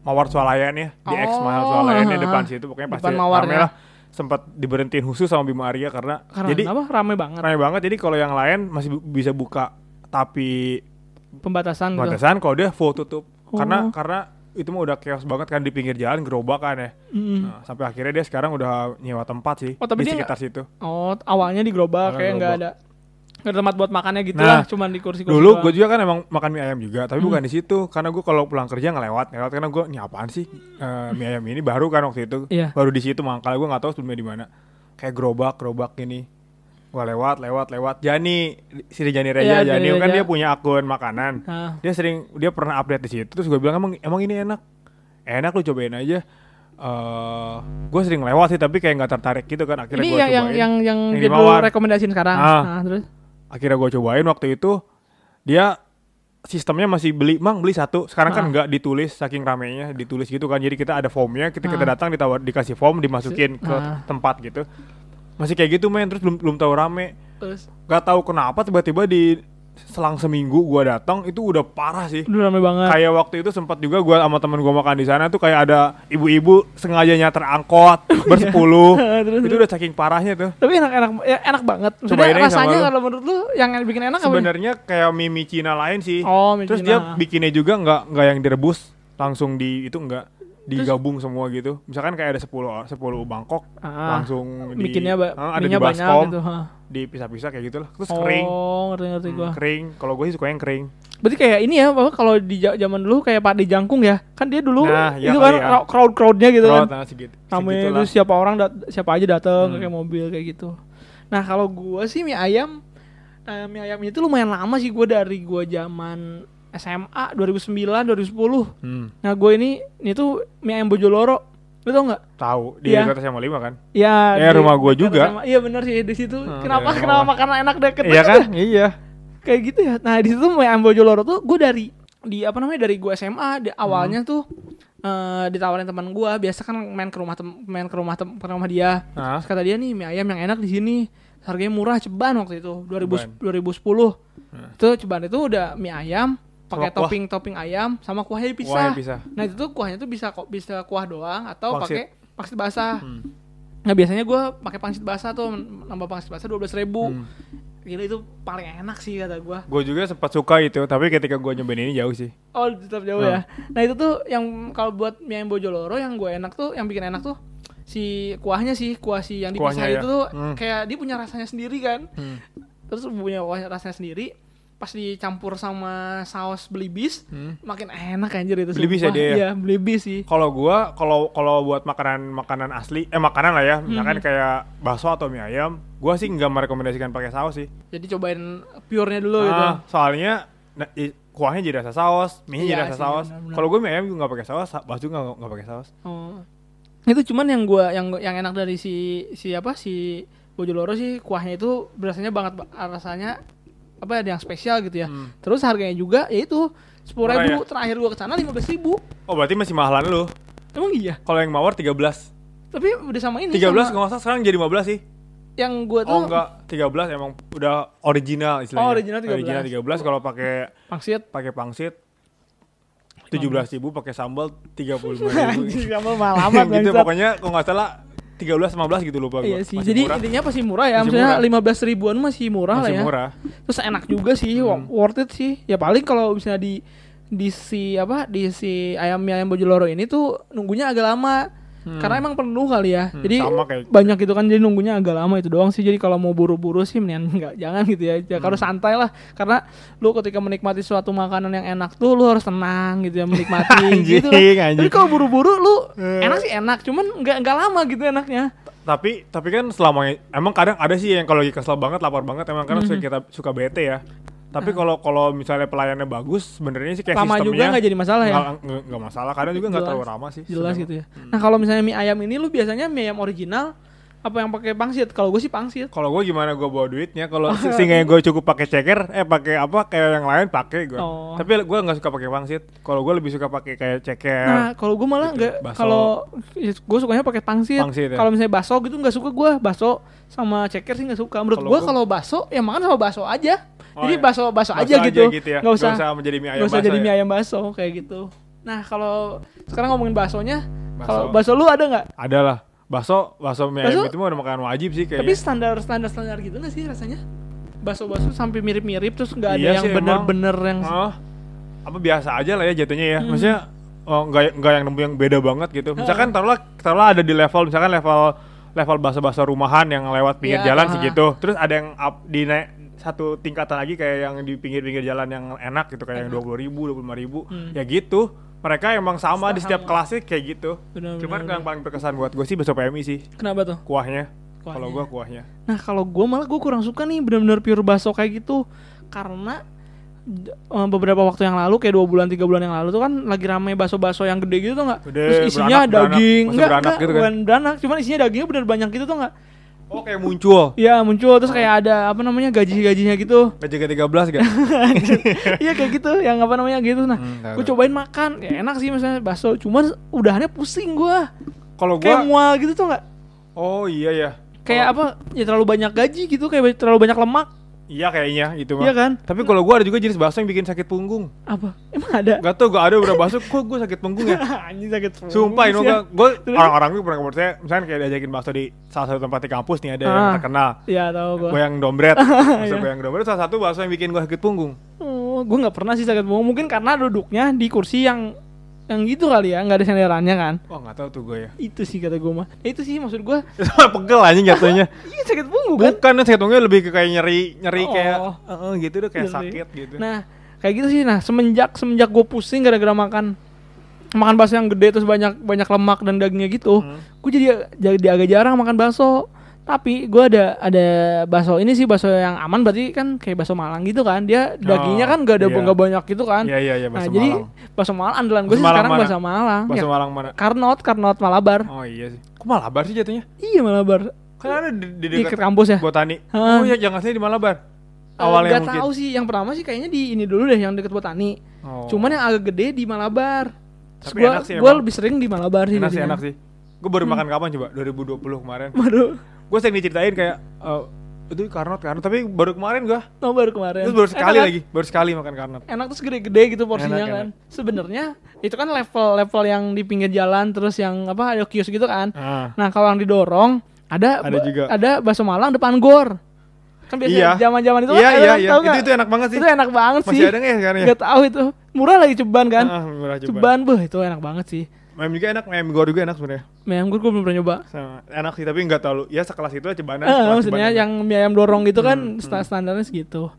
Mawar Swalayan ya, di X Oh, Mahal Swalayan di depan situ pokoknya pasti Depan Mawar ya. lah. Sempat diberhentiin khusus sama Bima Arya karena, Karena jadi apa? Rame banget. rame banget. Jadi kalau yang lain masih bu- bisa buka tapi Pembatasan gitu. batasan kalau dia full tutup karena Oh. karena itu mah udah chaos banget kan di pinggir jalan gerobak kan ya Mm. nah, sampai akhirnya dia sekarang udah nyewa tempat sih Oh, tapi di dia sekitar situ Oh, awalnya di gerobak kayak nggak ada ada tempat buat makannya gitu Nah, lah, cuman di kursi-kursi. dulu gue juga kan emang makan mie ayam juga tapi Hmm. bukan di situ karena gue kalau pulang kerja ngelewat ngelewat karena gue ini apaan sih Eh, mie ayam ini baru kan waktu itu Iya. baru di situ mangkal gue nggak tahu sebelumnya di mana kayak gerobak gerobak gini gue lewat lewat lewat Jani si Jani Reja Iya, Jani Jani kan dia punya akun makanan Nah, dia sering dia pernah update di situ terus gue bilang emang emang ini enak enak lu cobain aja eh gue sering lewat sih tapi kayak nggak tertarik gitu kan akhirnya ini gue yang, yang cobain yang yang Yang dia Mawar. rekomendasiin sekarang. Ah. Nah, terus akhirnya gue cobain waktu itu dia sistemnya masih beli mang beli satu sekarang kan Ah. nggak ditulis saking ramenya ditulis gitu kan jadi kita ada formnya kita kita Ah. datang ditawar dikasih form dimasukin ke Ah. tempat gitu masih kayak gitu men. Terus belum belum tahu rame. Terus? Nggak tahu kenapa tiba-tiba di selang seminggu gua datang itu udah parah sih. Udah rame banget. kayak waktu itu sempat juga gua sama temen gua makan di sana tuh kayak ada ibu-ibu sengaja nyater angkot bersepuluh. Terus, itu udah saking parahnya tuh. Tapi enak-enak ya, enak banget. Sama rasanya kalau menurut lu yang bikin enak sebenarnya kayak mie mie Cina lain sih. Oh, mie terus Cina. dia bikinnya juga nggak nggak yang direbus langsung di itu enggak digabung semua gitu misalkan kayak ada 10 10 Bangkok Ah, langsung di bikinnya ah, ada di minyak banyak baskom gitu. ha. dipisah-pisah kayak gitu lah terus kering Oh, ngerti-ngerti Hmm, gua. kering kalau gue sih suka yang kering Berarti kayak ini ya, bahwa kalau di zaman dulu kayak Pak Jangkung ya. Kan dia dulu Nah, iya itu kali kan ya. crowd-crowdnya gitu kan. Crowd, nah, segitu, Ramai segitulah. terus siapa orang dat- siapa aja datang Hmm. kayak mobil kayak gitu. Nah, kalau gua sih mie ayam eh, mie ayam itu lumayan lama sih gua dari gua zaman SMA 2009 2010. Hmm, Nah, gue ini ini tuh mie ayam Bojoloro. Lu tau nggak? tahu di Iya. kota sama lima kan Ya, Ya, rumah gua dekat juga. Iya bener sih di situ. Hmm, kenapa daerah kenapa makanan enak deket iya kan ya? iya Kayak gitu ya. Nah, di situ mie ayam Bojoloro tuh gue dari di apa namanya dari gue SMA di awalnya tuh eh ditawarin teman gue biasa kan main ke rumah tem main ke rumah tem ke rumah dia nah Terus kata dia nih mie ayam yang enak di sini harganya murah ceban waktu itu 2000 Ceban. 2010 Hmm. itu ceban itu udah mie ayam pakai topping topping ayam sama kuahnya dipisah. bisa nah itu tuh kuahnya tuh bisa kok bisa kuah doang atau pakai pangsit basah. Hmm. nah biasanya gue pakai pangsit basah tuh nambah pangsit basah dua belas ribu. Hmm. gila itu paling enak sih kata gue gue juga sempat suka itu tapi ketika gue nyobain ini jauh sih. Oh tetap jauh ya. Nah itu tuh yang kalau buat mie ayam bojoloro yang gue enak tuh yang bikin enak tuh si kuahnya sih kuah si yang dipisah Kuahnya ya. itu tuh Hmm. kayak dia punya rasanya sendiri kan. Hmm. terus punya kuahnya rasanya sendiri pas dicampur sama saus belibis Hmm. makin enak anjir itu Belibis ya dia ya? iya belibis sih Kalau gua kalau kalau buat makanan makanan asli eh makanan lah ya, misalkan Hmm. kayak bakso atau mie ayam, gua sih nggak merekomendasikan pakai saus sih. jadi cobain purenya dulu gitu Ah, soalnya nah, kuahnya jadi rasa saus, mie Iya jadi rasa sih, saus. Kalau gua mie ayam juga nggak pakai saus, bakso juga nggak nggak pakai saus. Oh. Itu cuman yang gua yang yang enak dari si si apa si Bojoloro sih kuahnya itu berasanya banget ba- rasanya apa ada yang spesial gitu ya. Hmm. Terus harganya juga ya itu sepuluh ribu. Terakhir gua ke sana lima belas ribu. Oh berarti masih mahalan lu. Emang iya. Kalau yang mawar 13. Tapi udah sama ini. 13 sama kalau nggak salah sekarang jadi 15 sih. yang gua tuh Oh enggak, 13 emang udah original istilahnya. Oh, original 13. Original 13 kalau pakai pangsit. pakai pangsit 17 ribu pakai sambal 35 ribu Anjing, sambal mahal amat gitu pokoknya kalau nggak salah 13 15 gitu lupa Iya gua. sih. Masih Jadi murah. intinya pasti murah ya. Masih Maksudnya murah. lima belas ribuan masih murah masih lah ya. murah. Terus enak juga sih, wo- worth it sih. Ya paling kalau misalnya di di si apa di si ayam ayam Bojoloro ini tuh nunggunya agak lama. Karena emang penuh kali ya. Hmm, jadi sama kayak- banyak gitu kan jadi nunggunya agak lama itu doang sih. Jadi kalau mau buru-buru sih mendingan enggak jangan gitu ya. Ya Hmm. santai lah. Karena lu ketika menikmati suatu makanan yang enak tuh lu harus tenang gitu ya menikmati gitu. Anjing, anjing. Tapi kalau buru-buru lu Eh. enak sih enak, cuman enggak enggak lama gitu enaknya. Tapi tapi kan selama emang kadang ada sih yang kalau lagi kesel banget, lapar banget emang kadang Mhm. suka kita suka bete ya. Tapi kalau kalau misalnya pelayannya bagus, sebenarnya sih kayak. Lama juga sistemnya nggak jadi masalah ya? nggak- masalah. Kadang juga nggak terlalu ramah sih. jelas sebenarnya. gitu ya. Nah kalau misalnya mie ayam ini lu biasanya mie ayam original apa yang pakai pangsit? Kalau gue sih pangsit. Kalau gue gimana gue bawa duitnya? Kalau sehingga gue cukup pakai ceker, eh pakai apa kayak yang lain pakai gue. Oh. Tapi gue nggak suka pakai pangsit. Kalau gue lebih suka pakai kayak ceker. Nah kalau gue malah gitu. nggak. Bakso. Kalau gue sukanya pakai pangsit. Pangsit ya? Kalau misalnya bakso gitu nggak suka gue. Bakso sama ceker sih nggak suka. Menurut gue gua- kalau bakso ya makan sama bakso aja. Oh, Jadi iya. bakso bakso Bakso aja, gitu. ya. Nggak usah usah menjadi mie ayam nggak usah jadi ya? mie ayam bakso kayak gitu. Nah kalau sekarang ngomongin baksonya, kalau Bakso. lu ada nggak? Ada lah. Bakso, bakso mie Bakso- ayam itu mah udah makanan wajib sih Tapi kayaknya. standar standar standar gitu nggak sih rasanya? Bakso-bakso sampai mirip-mirip terus nggak ada Iya yang sih, bener-bener yang Oh, apa biasa aja lah ya jatuhnya ya. Hmm. Maksudnya oh, nggak nggak yang nemu yang beda banget gitu. Misalkan taruhlah taruhlah ada di level misalkan level level bakso-bakso rumahan yang lewat pinggir Ya, jalan ah. segitu. Terus ada yang up di naik satu tingkatan lagi kayak yang di pinggir-pinggir jalan yang enak gitu kayak yang dua puluh ribu, dua puluh ribu, Hmm. ya gitu. Mereka emang sama di setiap kelasnya kayak gitu. Bener, Cuman bener, yang paling berkesan buat gue sih bakso PMI sih Kenapa tuh? kuahnya. Kuahnya. Kalau gue kuahnya. Nah kalau gue malah gue kurang suka nih bener-bener pure bakso kayak gitu karena eh, beberapa waktu yang lalu kayak dua bulan tiga bulan yang lalu tuh kan lagi rame bakso-bakso yang gede gitu tuh nggak? Terus isinya beranak, beranak, daging, bakso enggak, beranak enggak, gitu kan? bukan beranak, cuman isinya dagingnya bener banyak gitu tuh nggak? Oh kayak muncul. Iya muncul terus kayak ada apa namanya gaji-gajinya gitu. Gaji 13 gak? Iya kayak gitu, yang apa namanya gitu. Nah, Hmm, gue cobain makan, ya enak sih misalnya bakso, cuman udahannya pusing gue, Kalau kayak gue mual gitu tuh nggak? Oh iya ya. Kayak apa? Ya terlalu banyak gaji gitu, kayak terlalu banyak lemak, Iya kayaknya gitu mah. iya kan? Tapi kalau gua ada juga jenis bakso yang bikin sakit punggung. Apa? Emang ada? Gak tau gak ada beberapa bakso kok gua sakit punggung ya. Anjing sakit punggung Sumpah ini gua, ya. gua orang-orang gue pernah ngomong saya misalnya kayak diajakin bakso di salah satu tempat di kampus nih ada yang Ah. terkenal. Iya tahu gua. Goyang dombret. Bakso Iya. goyang dombret salah satu bakso yang bikin gua sakit punggung. Oh, gua nggak pernah sih sakit punggung. Mungkin karena duduknya di kursi yang yang gitu kali ya, nggak ada senderannya kan. Wah gak tahu tuh gue ya. Itu sih kata gua mah. Ya, itu sih maksud gua. Pegel anjing jatuhnya. Iya sakit punggung kan. Bukan sakit punggungnya lebih ke kayak nyeri nyeri Oh. kayak eh, gitu deh kayak Nyeri. sakit gitu. Nah, kayak gitu sih. Nah, semenjak semenjak gue pusing gara-gara makan makan bakso yang gede terus banyak banyak lemak dan dagingnya gitu, Hmm. gue jadi jadi agak jarang makan bakso. Tapi gue ada ada bakso ini sih bakso yang aman berarti kan kayak bakso Malang gitu kan. Dia dagingnya kan gak ada iya. nggak banyak gitu kan. Iya iya iya nah, bakso jadi Malang. bakso Malang andalan gue sih Malang sekarang bakso Malang. Bakso Ya, Malang mana? Karnot, Karnot Malabar. Oh iya sih. Kok Malabar sih jatuhnya? Iya Malabar. Kan ada di, di Di dekat kampus ya. Botani. Hah. Oh iya jangan sih di Malabar. Eh, Awalnya nggak mungkin. tahu sih. Yang pertama sih kayaknya di ini dulu deh yang deket Botani. Oh. Cuman yang agak gede di Malabar. Terus emang. lebih sering di Malabar sih. enak sih enak sih. Gue baru Hmm. makan kapan coba? 2020 kemarin. Baru, Gue sering diceritain kayak eh, itu karnot karnot tapi baru kemarin gue. oh, baru kemarin. Terus baru sekali Enak kan? lagi, baru sekali makan karnot. Enak terus gede-gede gitu porsinya Enak, kan. Sebenarnya itu kan level-level yang di pinggir jalan terus yang apa ada kios gitu kan. Ah. Nah, kalau yang didorong ada Ada juga. ada bakso Malang depan gor. Kan biasanya Iya. zaman-zaman itu Iya kan, iya iya. tahu Itu nggak? itu enak banget sih. Itu enak banget Masih sih. ada nggak ya sekarang ya? Gak tahu itu. Murah lagi ceban kan. Ah, murah coba. ceban beuh itu enak banget sih. Mem juga enak, mem gor juga enak sebenarnya. Mie ayam gor gue belum pernah nyoba. Sama, enak sih tapi nggak terlalu. Ya sekelas itu aja. Eh, sekelas maksudnya cebanan. yang mie ayam dorong gitu kan Hmm, sta- standarnya segitu.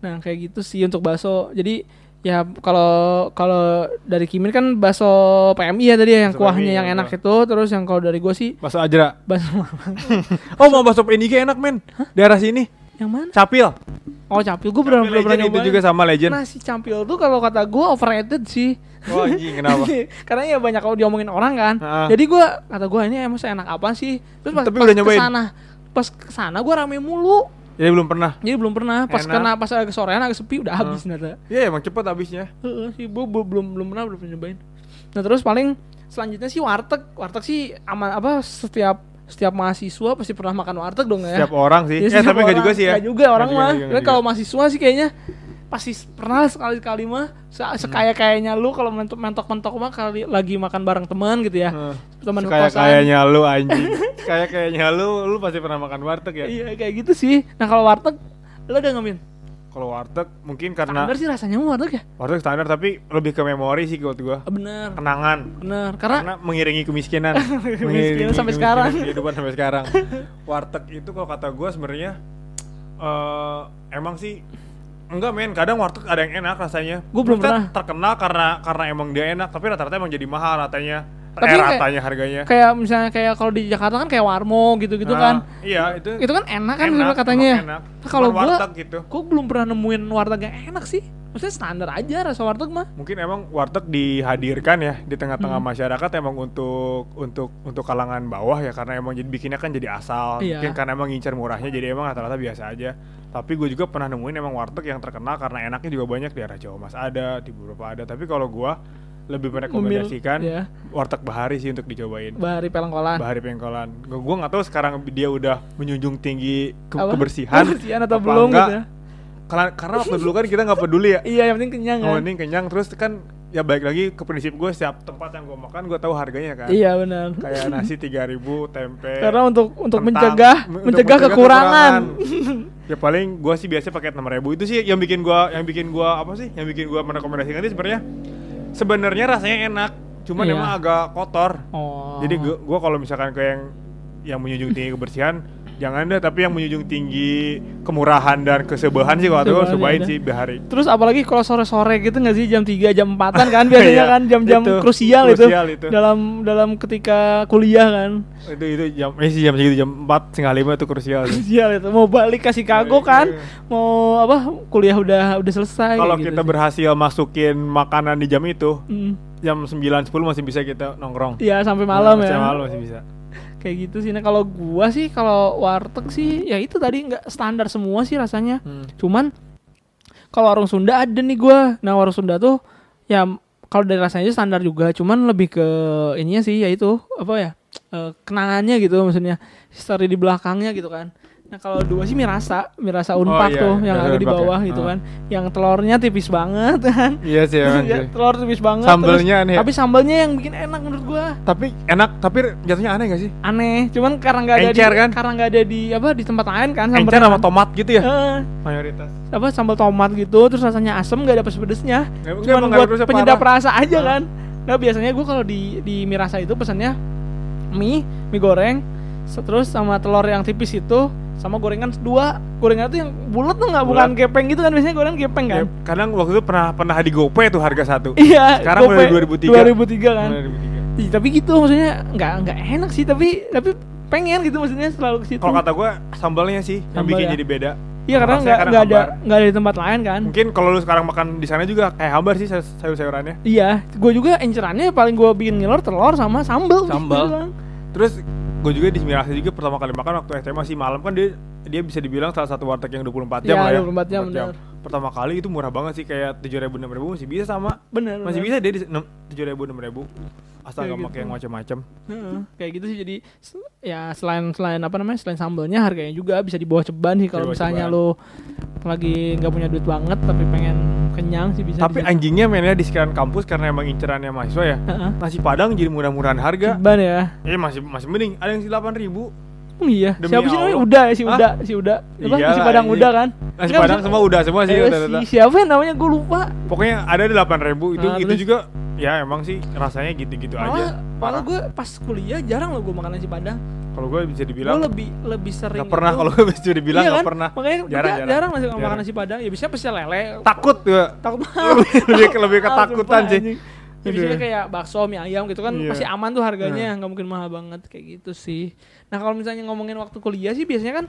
Nah, kayak gitu sih untuk bakso. Jadi ya kalau kalau dari Kimin kan bakso PMI ya tadi ya, yang kuahnya PMI, yang ya, enak gua. itu, terus yang kalau dari gue sih bakso ajra. bakso Oh mau bakso ini kayak enak men. Daerah sini. Yang mana? Capil. Oh, campil gue pernah Capil belum pernah Legend itu juga sama legend. Nah, si campil tuh kalau kata gue overrated sih. Wah anjing kenapa? Karena ya banyak kalau diomongin orang kan. Ha-ha. Jadi gua kata gua ini emang enak apa sih? Terus pas, Tapi pas udah nyobain? ke sana, pas ke sana gua rame mulu. Ya belum pernah. Jadi belum pernah. Pas Enak. kena pas agak sorean agak sepi udah habis ternyata. Ya emang cepet habisnya. Heeh sih, gua belum belum belum pernah belum pernah nyobain. Nah terus paling selanjutnya sih warteg. Warteg sih aman apa setiap setiap mahasiswa pasti pernah makan warteg dong ya. Setiap orang sih. Ya, eh tapi enggak juga sih ya. Nggak juga orang mah. Tapi kalau mahasiswa sih kayaknya pasti pernah sekali sekali mah se sekaya kayaknya lu kalau mentok mentok mentok mah kali lagi makan bareng teman gitu ya. Heeh. Teman Kayak kosan. kayaknya lu anjing. Kayak kayaknya lu lu pasti pernah makan warteg ya. Iya kayak gitu sih. Nah kalau warteg lu udah ngamin? Kalau warteg mungkin karena Standar sih rasanya mah warteg ya. warteg standar tapi lebih ke memori sih buat gua. Bener. Kenangan. Bener. Karena Karena mengiringi kemiskinan. Kemiskinan sampai sekarang. Kehidupan sampai sekarang. Warteg itu kalau kata gua sebenarnya eh emang sih enggak men, kadang warteg ada yang enak rasanya. Gua belum pernah. terkenal karena karena emang dia enak, tapi rata-rata emang jadi mahal ratanya. Tapi kayak- ratanya harganya. kayak misalnya kayak kalau di Jakarta kan kayak warmo gitu-gitu Nah, kan. Iya, itu Itu kan enak kan enak, katanya. ya. enak. Nah, kalau gua gitu. gua belum pernah nemuin warteg yang enak sih. Maksudnya standar aja rasa warteg mah. Mungkin emang warteg dihadirkan ya di tengah-tengah Hmm. masyarakat emang untuk untuk untuk kalangan bawah ya karena emang jadi bikinnya kan jadi asal. Iya. Mungkin karena emang ngincar murahnya jadi emang rata-rata biasa aja. Tapi gue juga pernah nemuin emang warteg yang terkenal karena enaknya juga banyak di arah Jawa Mas ada, di beberapa ada. Tapi kalau gua lebih merekomendasikan ya. warteg Bahari sih untuk dicobain. Bahari Pelengkolan. Bahari Pengkolan. Gue gua nggak tahu sekarang dia udah menjunjung tinggi ke- Apa? kebersihan. Kebersihan atau apa belum enggak. gitu ya. Karena karena waktu dulu kan kita nggak peduli ya. Iya, yang penting kenyang Oh, kan. ini kenyang terus kan ya balik lagi ke prinsip gue setiap tempat yang gue makan gue tahu harganya kan. Iya, benar. Kayak nasi 3000 tempe. Karena untuk untuk kentang, mencegah untuk mencegah kekurangan. ya paling gue sih biasanya pakai 6000 itu sih yang bikin gue yang bikin gue apa sih? Yang bikin gue merekomendasikan itu sebenarnya sebenarnya rasanya enak, cuman Iya. emang agak kotor. Oh. Jadi gue gua kalau misalkan ke yang yang menjunjung tinggi kebersihan jangan deh tapi yang menjunjung tinggi kemurahan dan kesebahan sih kalau Kesebahan, cobain ada. sih Bahari. Terus apalagi kalau sore-sore gitu nggak sih jam 3 jam 4-an kan biasanya Iya, kan jam-jam itu, krusial, krusial itu, itu. dalam dalam ketika kuliah kan. itu itu jam eh sih jam segitu jam 4 setengah lima itu krusial tuh. Krusial itu mau balik ke Chicago Iya, kan. iya. Mau apa kuliah udah udah selesai kalau kayak kita gitu sih. berhasil masukin makanan di jam itu Hmm. jam 9 10 masih bisa kita nongkrong Iya sampai malam Masih ya. malam masih bisa Kayak gitu sih. Nah, kalau gua sih kalau warteg sih ya itu tadi nggak standar semua sih rasanya. Hmm. Cuman kalau warung Sunda ada nih gua. Nah, warung Sunda tuh ya kalau dari rasanya standar juga, cuman lebih ke ininya sih yaitu apa ya? eh, kenangannya gitu maksudnya. History di belakangnya gitu kan. Nah, kalau dua sih mirasa, mirasa unpak iya, tuh yang mirasa ada di ya. bawah gitu Ah. kan. Yang telurnya tipis banget kan. iya sih emang Ya, telur tipis banget. Sambelnya terus- aneh ya? Tapi sambelnya yang bikin enak menurut gua. tapi enak tapi jatuhnya aneh gak sih Aneh, cuman karena nggak ada Encer di, kan? karena nggak ada di apa di tempat lain kan encer sambelnya sama kan. tomat gitu ya Heeh. mayoritas apa sambal tomat gitu terus rasanya asem gak ada pedes-pedesnya cuman buat penyedap parah. rasa aja Hah? kan nah biasanya gue kalau di di mie rasa itu pesannya mie mie goreng terus sama telur yang tipis itu sama gorengan dua gorengan itu yang bulat tuh nggak bukan gepeng gitu kan biasanya gorengan gepeng kan Ya, kadang waktu itu pernah pernah di GoPay tuh harga satu iya Sekarang Gope udah 2003. 2003 kan 2003. Ih, tapi gitu maksudnya nggak nggak enak sih tapi tapi pengen gitu maksudnya selalu ke situ kalau kata gue sambalnya sih yang Sambal bikin ya? jadi beda iya karena nggak nggak ada nggak ada di tempat lain kan mungkin kalau lu sekarang makan di sana juga kayak hambar sih sayur- sayur-sayurannya Iya, gue juga encerannya paling gue bikin ngiler telur sama sambel. Sambal. Bilang. Terus gue juga di Mirasa juga pertama kali makan waktu SMA sih malam kan dia dia bisa dibilang salah satu warteg yang 24 jam Iya, lah ya. 24 jam, bener. Pertama kali itu murah banget sih kayak 7 ribu 6 ribu masih bisa sama. Bener. Masih bener. bisa dia di 7 ribu 6 ribu. Asal nggak pakai gitu. yang macam-macam. Heeh, kayak gitu sih jadi ya selain selain apa namanya selain sambelnya harganya juga bisa di bawah ceban sih kalau misalnya ceban. lo lagi nggak punya duit banget tapi pengen kenyang sih bisa. Tapi anjingnya mainnya di sekitaran kampus karena emang incerannya mahasiswa ya. Heeh. Nasi Padang jadi murah-murahan harga. Ceban ya. Eh masih masih mending ada yang 8 ribu. Oh iya. Demi siapa sih namanya? Uda ya si Hah? Uda, si Uda. Apa? Iya si Padang anjing. Uda kan? Nasi Enggak, Padang maksud- semua udah semua sih Eh, rata-rata. si, siapa yang namanya gue lupa. Pokoknya ada di 8 ribu itu Nah, itu terus? juga ya emang sih rasanya gitu-gitu aja. Malah, gue pas kuliah jarang lo gue makan nasi padang. Kalau gue bisa Gue dibilang lebih lebih sering. nggak pernah kalau gue bisa dibilang Iya nggak kan? pernah. Makanya Jarang, jarang, jarang. jarang, nasi makan Jarang. nasi padang. Ya biasanya pasti lele. Takut gue. Takut lebih lebih ke lebih ketakutan sih. Ya, biasanya kayak bakso, mie ayam gitu kan Iya. masih aman tuh harganya, Nah. nggak mungkin mahal banget kayak gitu sih. Nah kalau misalnya ngomongin waktu kuliah sih biasanya kan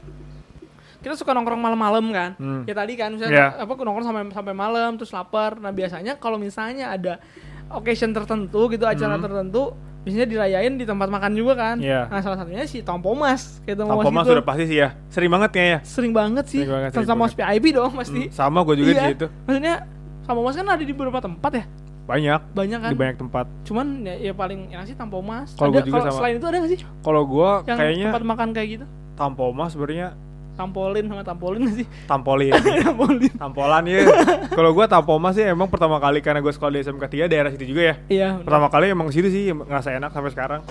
kita suka nongkrong malam-malam kan. Hmm. Ya tadi kan misalnya Iya. apa nongkrong sampai sampai malam terus lapar. Nah biasanya kalau misalnya ada occasion tertentu gitu acara Hmm. tertentu biasanya dirayain di tempat makan juga kan. Iya. Nah salah satunya si Tompomas, kayak Tompomas gitu. sudah pasti sih ya. Sering banget kayaknya. Sering banget sih. Sering banget, sering Sama banget. VIP dong pasti. Hmm, sama gue juga Iya. di situ. Maksudnya Tompomas kan ada di beberapa tempat ya. Banyak. Banyak kan. Di banyak tempat. Cuman ya, ya paling enak sih Tompomas. Kalau Ada gua juga kalau sama. selain itu ada gak sih Kalau gue yang kayaknya tempat makan kayak gitu? Tampomas sebenarnya Tampolin sama tampolin sih? tampolin. tampolin. Tampolan ya. Kalau gue Tampomas sih emang pertama kali karena gue sekolah di SMK 3 daerah situ juga ya. Iya. bener. Pertama kali emang situ sih ngerasa enak sampai sekarang.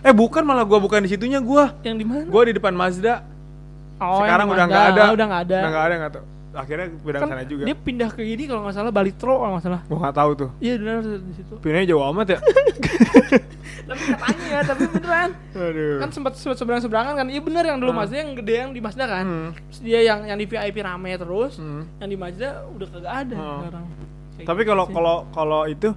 Eh bukan malah gua bukan di situnya gua. Yang di mana? Gua di depan Mazda. Oh, sekarang udah nggak ada. Ah, Udah nggak ada. Udah nggak ada nggak tahu. Akhirnya pindah ke Kan sana juga. Dia pindah ke ini kalau nggak salah Balitro kalau nggak salah. Gua nggak tahu tuh. Iya benar di situ. Pindahnya jauh amat ya. tapi katanya, tapi beneran. Aduh. Kan sempat sempat seberang seberangan kan. Iya bener yang dulu Hmm. Mazda yang gede yang di Mazda kan. Hmm. Terus dia yang yang di VIP rame terus. Hmm. Yang di Mazda udah kagak ada Hmm. sekarang. Kayak Tapi gitu kalau sih. kalau kalau itu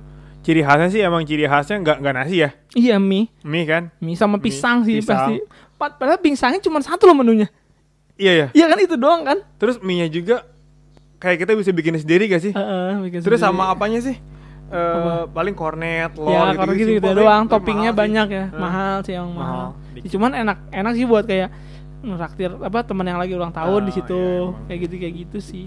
ciri khasnya sih emang ciri khasnya nggak nggak nasi ya. iya mie, Mie kan? mie sama Mie, pisang sih pisang. pasti. Pa- Padahal pisangnya cuma satu loh menunya. Iya ya. Iya kan itu doang kan? Terus mie-nya juga kayak kita bisa bikin sendiri gak sih? Heeh, bikin Terus sendiri. sama apanya sih? Eh Apa? paling kornet, lor ya gitu, gitu, gitu doang, toppingnya mahal sih. banyak ya, Hah. mahal sih yang mahal. Mahal, Ya, cuman enak enak sih buat kayak ngeraktir apa teman yang lagi ulang tahun Ah, di situ iya, emang. kayak gitu kayak gitu sih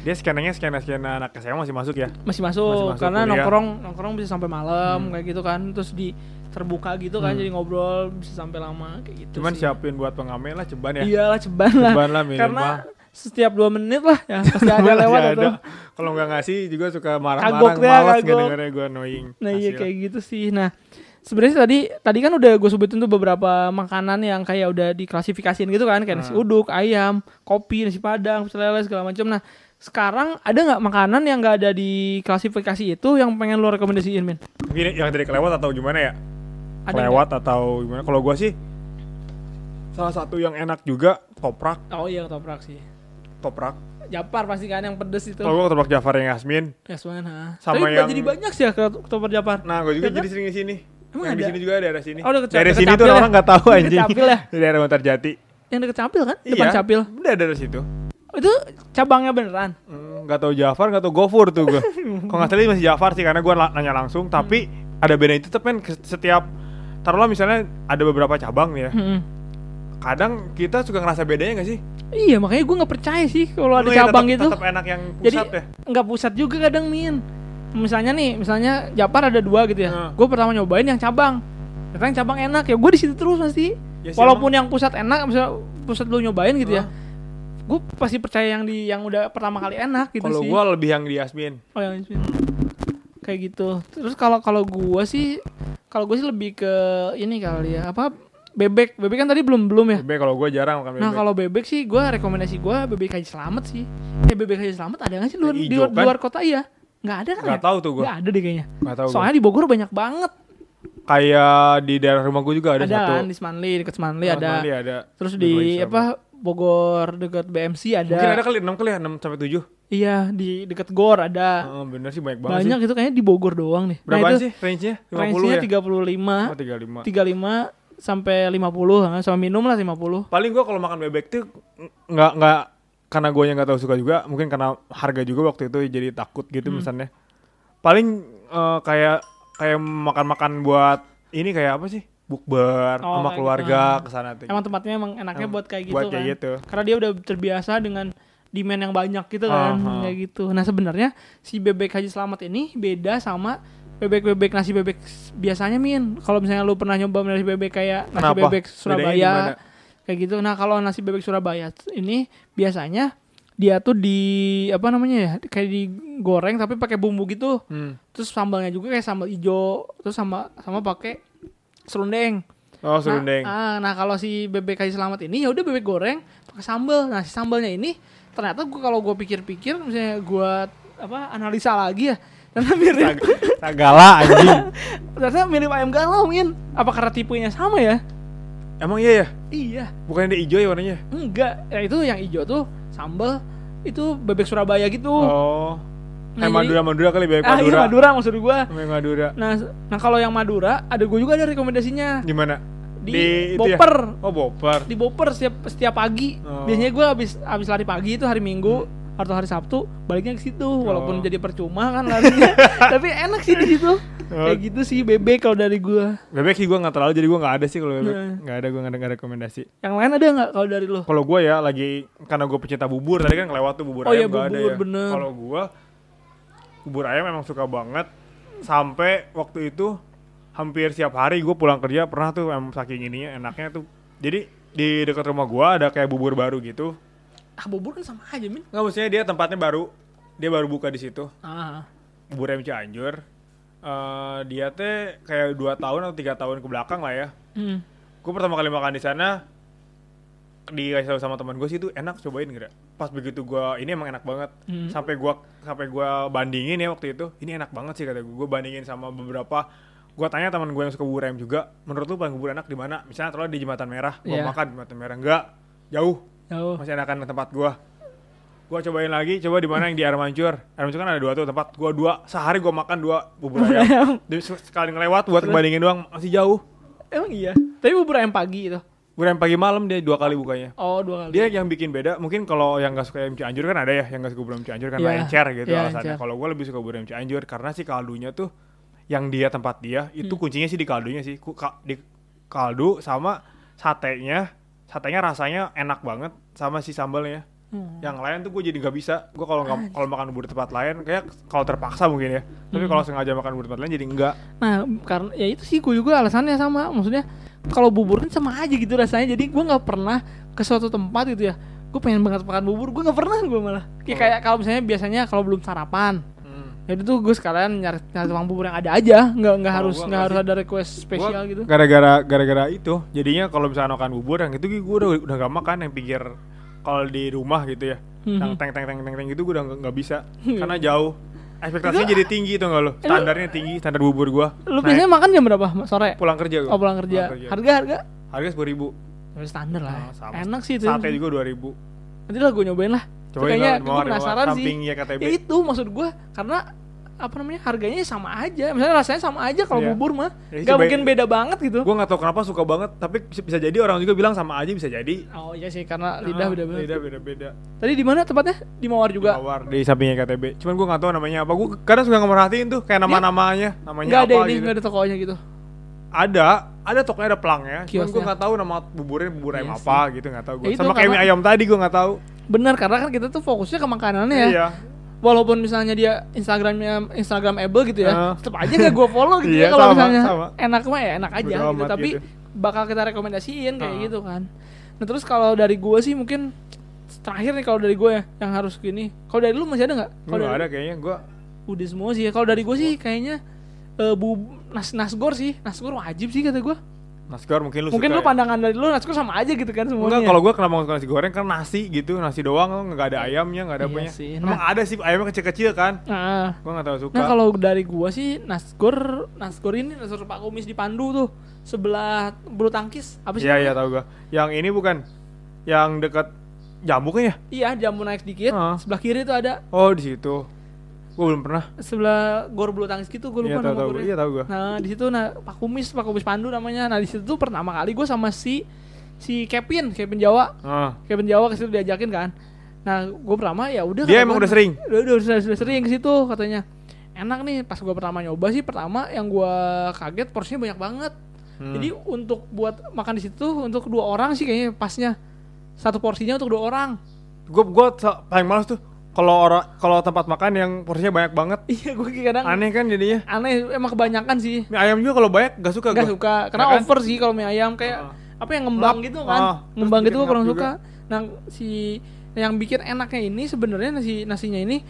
Dia skenanya skena skena anak SMA masih masuk ya. masih masuk, Masih masuk karena kuliah. nongkrong nongkrong bisa sampai malam Hmm. kayak gitu kan terus di terbuka gitu kan Hmm. jadi ngobrol bisa sampai lama kayak gitu Cuman sih. siapin buat pengamen lah ceban ya. iyalah ceban lah Ceban lah minimal. karena setiap dua menit lah ya pasti ada lewat ada. Kalau nggak ngasih juga suka marah-marah, dia, malas nggak gue annoying. Nah iya kayak gitu sih. Nah sebenarnya tadi tadi kan udah gue sebutin tuh beberapa makanan yang kayak udah diklasifikasiin gitu kan kayak nasi Hmm. uduk, ayam, kopi, nasi padang, pecel lele segala macam. Nah sekarang ada nggak makanan yang nggak ada di klasifikasi itu yang pengen lo rekomendasiin min? Mungkin yang dari kelewat atau gimana ya? Ada kelewat atau gimana? Kalau gue sih salah satu yang enak juga toprak? Oh iya toprak sih. toprak. Japar pasti kan yang pedes itu. Kalau gue toprak Jafar yang Yasmin. Yes man, ha. Sama Tapi yang- jadi banyak sih ya ke toprak Japar. Nah, gue juga Ya kan? jadi sering di sini. Emang yang di ada? sini juga ada daerah sini. Oh, deket Cap- daerah sini tuh ya? orang nggak tahu anjing. Ya? Di daerah Bantarjati. Yang deket Capil kan? Depan Iya, Capil. Udah ada dari situ. Itu cabangnya beneran. Hmm, Nggak tahu Jafar, nggak tahu Gofur tuh gue. Kalau nggak salah masih Jafar sih karena gue nanya langsung. Tapi ada beda itu tapi kan setiap taruhlah misalnya ada beberapa cabang nih ya. Hmm. Kadang kita suka ngerasa bedanya nggak sih? Iya makanya gue nggak percaya sih kalau ada iya, cabang gitu. Tetap enak yang Jadi pusat ya. nggak pusat juga kadang min. Misalnya nih, misalnya Japar ada dua gitu ya. Hmm. Gue pertama nyobain yang cabang. Ternyata yang cabang enak ya. Gue di situ terus pasti. Ya Walaupun yang pusat enak, misalnya pusat lu nyobain gitu ya. Gue pasti percaya yang di yang udah pertama kali enak gitu Kalau sih. gue lebih yang di Yasmin. Oh yang ini. kayak gitu. Terus kalau kalau gue sih, kalau gue sih lebih ke ini kali ya apa bebek. Bebek kan tadi belum belum ya. Bebek kalau gue jarang makan bebek. Nah kalau bebek sih gue rekomendasi gue bebek Haji Selamat sih. Eh bebek Haji Selamat ada nggak sih luar, di, luar, di kan? luar kota iya? Nggak ada kan? Nggak ya? tahu tuh gue. Nggak ada deh kayaknya. Nggak tahu. gua. Soalnya di Bogor banyak banget. Kayak di daerah rumah gue juga ada, Ada, satu. kan di Semanli dekat Semanli Oh, ada. Mali ada. Terus di Haji apa Bogor dekat BMC ada. Mungkin ada kali 6 kali ya, 6 sampai 7. Iya di dekat Gor ada. Heeh, bener sih banyak banget banyak sih. itu kayaknya di Bogor doang nih. Berapa nah, itu sih range-nya? 50 range-nya ya? 35, Oh, 35. 35 sampai 50 ha, sama minum lah 50. Paling gua kalau makan bebek tuh ng- nggak nggak karena gue yang nggak tahu suka juga, mungkin karena harga juga waktu itu jadi takut gitu Hmm. misalnya. Paling eh, kayak kayak makan-makan buat ini kayak apa sih? Bukber Oh, sama keluarga gitu. ke sana tuh. Emang tempatnya emang enaknya Emang buat kayak gitu buat kan. kayak gitu. Karena dia udah terbiasa dengan demand yang banyak gitu kan, Aha. kayak gitu. Nah, sebenarnya si bebek Haji Selamat ini beda sama bebek-bebek nasi bebek biasanya Min. Kalau misalnya lu pernah nyoba nasi bebek kayak nasi Kenapa? bebek Surabaya kayak gitu. Nah, kalau nasi bebek Surabaya ini biasanya dia tuh di apa namanya ya? Kayak digoreng tapi pakai bumbu gitu. Hmm. Terus sambalnya juga kayak sambal hijau, terus sama sama pakai serundeng. Oh, serundeng. Nah, ah, nah kalau si bebek Haji Selamat ini ya udah bebek goreng pakai sambal. Nah, si sambalnya ini ternyata gua kalau gua pikir-pikir misalnya gua apa analisa lagi ya. Ternyata mirip Tagala anjing. ternyata mirip ayam galau, Min. Apa karena tipenya sama ya? Emang iya ya? Iya. Bukannya dia hijau ya warnanya? Enggak. Ya itu yang hijau tuh sambal itu bebek Surabaya gitu. Oh. Nah, Kayak jadi- Madura-Madura kali bebek ah, iya Madura. Madura maksud gua. Bebek Madura. Nah, nah kalau yang Madura ada gua juga ada rekomendasinya Gimana? di, itu ya? Boper. Oh, boper. di Boper setiap setiap pagi. Oh. Biasanya gue habis habis lari pagi itu hari Minggu atau hari Sabtu baliknya ke situ walaupun Oh. jadi percuma kan larinya tapi enak sih di situ Oh. kayak gitu sih bebek kalau dari gua Bebek sih gue nggak terlalu jadi gue nggak ada sih kalau bebek Nah. nggak ada gue nggak ada ada rekomendasi. yang lain ada nggak kalau dari lo Kalau gue ya lagi karena gue pecinta bubur tadi kan kelewat tuh bubur Oh iya, ayam ada bubur, ya. bener. Kalau gue bubur ayam emang suka banget sampai waktu itu hampir setiap hari gue pulang kerja pernah tuh emang saking ininya enaknya tuh. Jadi di dekat rumah gue ada kayak bubur baru gitu. ah bubur kan sama aja min Nggak maksudnya dia tempatnya baru dia baru buka di situ. ah Bubur ayam Cianjur. Eh, dia teh kayak dua tahun atau tiga tahun ke belakang lah ya. hmm. gue pertama kali makan di sana dikasih tahu sama teman gue sih itu enak cobain kira pas begitu gue ini emang enak banget. Hmm. sampai gue sampai gua bandingin ya waktu itu ini enak banget sih kata gue gue bandingin sama beberapa gue tanya teman gue yang suka bubur ayam juga menurut lu paling bubur enak di mana? Misalnya terlalu di jembatan merah gue Iya. makan di jembatan merah. Enggak jauh. Jauh. Masih enakan tempat gue gue cobain lagi coba di mana yang di air mancur air mancur kan ada dua tuh tempat gue dua sehari gue makan dua bubur ayam. sekali ngelewat buat Terus? ngebandingin doang masih jauh. Emang iya? Tapi bubur ayam pagi itu ayam pagi malam dia dua kali bukanya. Oh dua kali. Dia yang bikin beda. Mungkin kalau yang gak suka ayam Cianjur kan ada ya yang gak suka bubur ayam Cianjur karena Iya, encer gitu iya, alasannya. kalau gue lebih suka bubur ayam Cianjur karena si kaldunya tuh yang dia tempat dia itu Hmm. kuncinya sih di kaldunya sih. Ku- ka- di kaldu sama satenya satenya rasanya enak banget sama si sambalnya. Hmm. yang lain tuh gue jadi nggak bisa. Gue kalau nggak kalau makan bubur tempat lain kayak kalau terpaksa mungkin ya. Tapi Hmm. kalau sengaja makan bubur tempat lain jadi enggak Nah, karena ya itu sih gue juga alasannya sama. Maksudnya kalau bubur kan sama aja gitu rasanya. Jadi gue nggak pernah ke suatu tempat gitu ya. Gue pengen banget makan bubur. Gue nggak pernah gue malah. Kayak Oh. kayak kalau misalnya biasanya kalau belum sarapan, Hmm. ya itu gue sekalian nyari nyari tukang bubur yang ada aja. Nggak nggak harus nggak harus ada request spesial Gua gitu. Gara-gara gara-gara itu, jadinya kalau misalnya makan bubur yang itu gue udah udah gak makan yang pinggir kalau di rumah gitu ya. Mhm. Yang teng teng teng teng teng itu gue udah nggak- bisa karena jauh. Ekspektasinya jadi tinggi tuh nggak lo? Standarnya tinggi, standar bubur gua. Lu Naik. biasanya makan jam berapa sore? pulang kerja gua. Oh pulang kerja. Harga harga? Harga sepuluh ribu. Ya, standar lah. Oh, sama. Enak sih itu. Sate juga dua ribu. Nanti lah gue nyobain lah. Cobain kayaknya gue penasaran sih. Ya KTB. Ya itu maksud gue karena apa namanya harganya sama aja. Misalnya rasanya sama aja kalau Iya. bubur mah. Ya, Gak cobain. mungkin beda banget gitu. Gue nggak tahu kenapa suka banget, tapi bisa, jadi orang juga bilang sama aja bisa jadi. Oh iya sih karena lidah Ah, beda banget. Lidah beda-beda. Tadi di mana tempatnya? Di Mawar juga. Mawar di sampingnya KTB. Cuman gue nggak tahu namanya apa. Gue kadang suka ngemerhatiin tuh kayak nama-namanya, namanya Enggak ada apa ini, gitu. enggak ada tokonya gitu. Ada, ada tokonya ada pelangnya. Cuman gue nggak tahu nama buburnya bubur ayam Iya apa gitu nggak tahu gue. Ya Sama kayak mie ayam tadi gue nggak tahu. Bener karena kan kita tuh fokusnya ke makanannya ya. Iya. Walaupun misalnya dia Instagramnya Instagramable gitu ya, Ah. tetap aja gak gue follow gitu Iya, ya kalau sama, misalnya sama. enak mah ya enak aja gitu. Tapi gitu. bakal kita rekomendasiin kayak Ah. gitu kan. Nah terus kalau dari gue sih mungkin terakhir nih kalau dari gue ya yang harus gini. Kalau dari lu masih ada nggak? Kalau ada kayaknya gue. Udah semua sih ya. Kalau dari gue sih kayaknya eh, bu nas nasgor sih. Nasgor wajib sih kata gue. Nasgor mungkin lu Mungkin suka lu ya. pandangan dari lu nasgor sama aja gitu kan semuanya. Enggak, kalau gue kenapa nggak suka nasi goreng kan nasi gitu, nasi doang nggak ada ayamnya, nggak ada Iya sih. Emang Nah. ada sih ayamnya kecil-kecil kan? Nah, Gue nggak tahu suka. nah kalau dari gua sih nasgor nasgor ini nasgor Pak Kumis di Pandu tuh sebelah bulu tangkis apa sih? Iya iya tahu gue. Yang ini bukan, yang dekat jambu kan ya? Iya, jambu naik sedikit. Ah. Sebelah kiri tuh ada Oh di situ. Gue belum pernah. sebelah gor bulu tangkis gitu, gue Iya lupa tahu nama gornya. Iya tahu gue. Nah, di situ nah Pak Kumis, Pak Kumis Pandu namanya. Nah, di situ tuh pertama kali gue sama si si Kevin, Kevin Jawa. Ah. Kevin Jawa ke situ diajakin kan. Nah, gue pertama ya udah Dia emang gua, udah sering. Udah, udah, sudah, sudah sering ke situ katanya. Enak nih pas gue pertama nyoba sih pertama yang gue kaget porsinya banyak banget. Hmm. Jadi untuk buat makan di situ untuk dua orang sih kayaknya pasnya satu porsinya untuk dua orang. gue gue paling males tuh kalau orang kalau tempat makan yang porsinya banyak banget. Iya gue kadang Aneh kan jadinya. aneh emang kebanyakan sih. Mie ayam juga kalau banyak gak suka Gak gua. suka karena Ya kan? over sih kalau mie ayam kayak Ah. apa yang ngembang Ngap. gitu kan. terus ngembang gitu gue kurang ngap suka. Nah si yang bikin enaknya ini sebenarnya nasi nasinya ini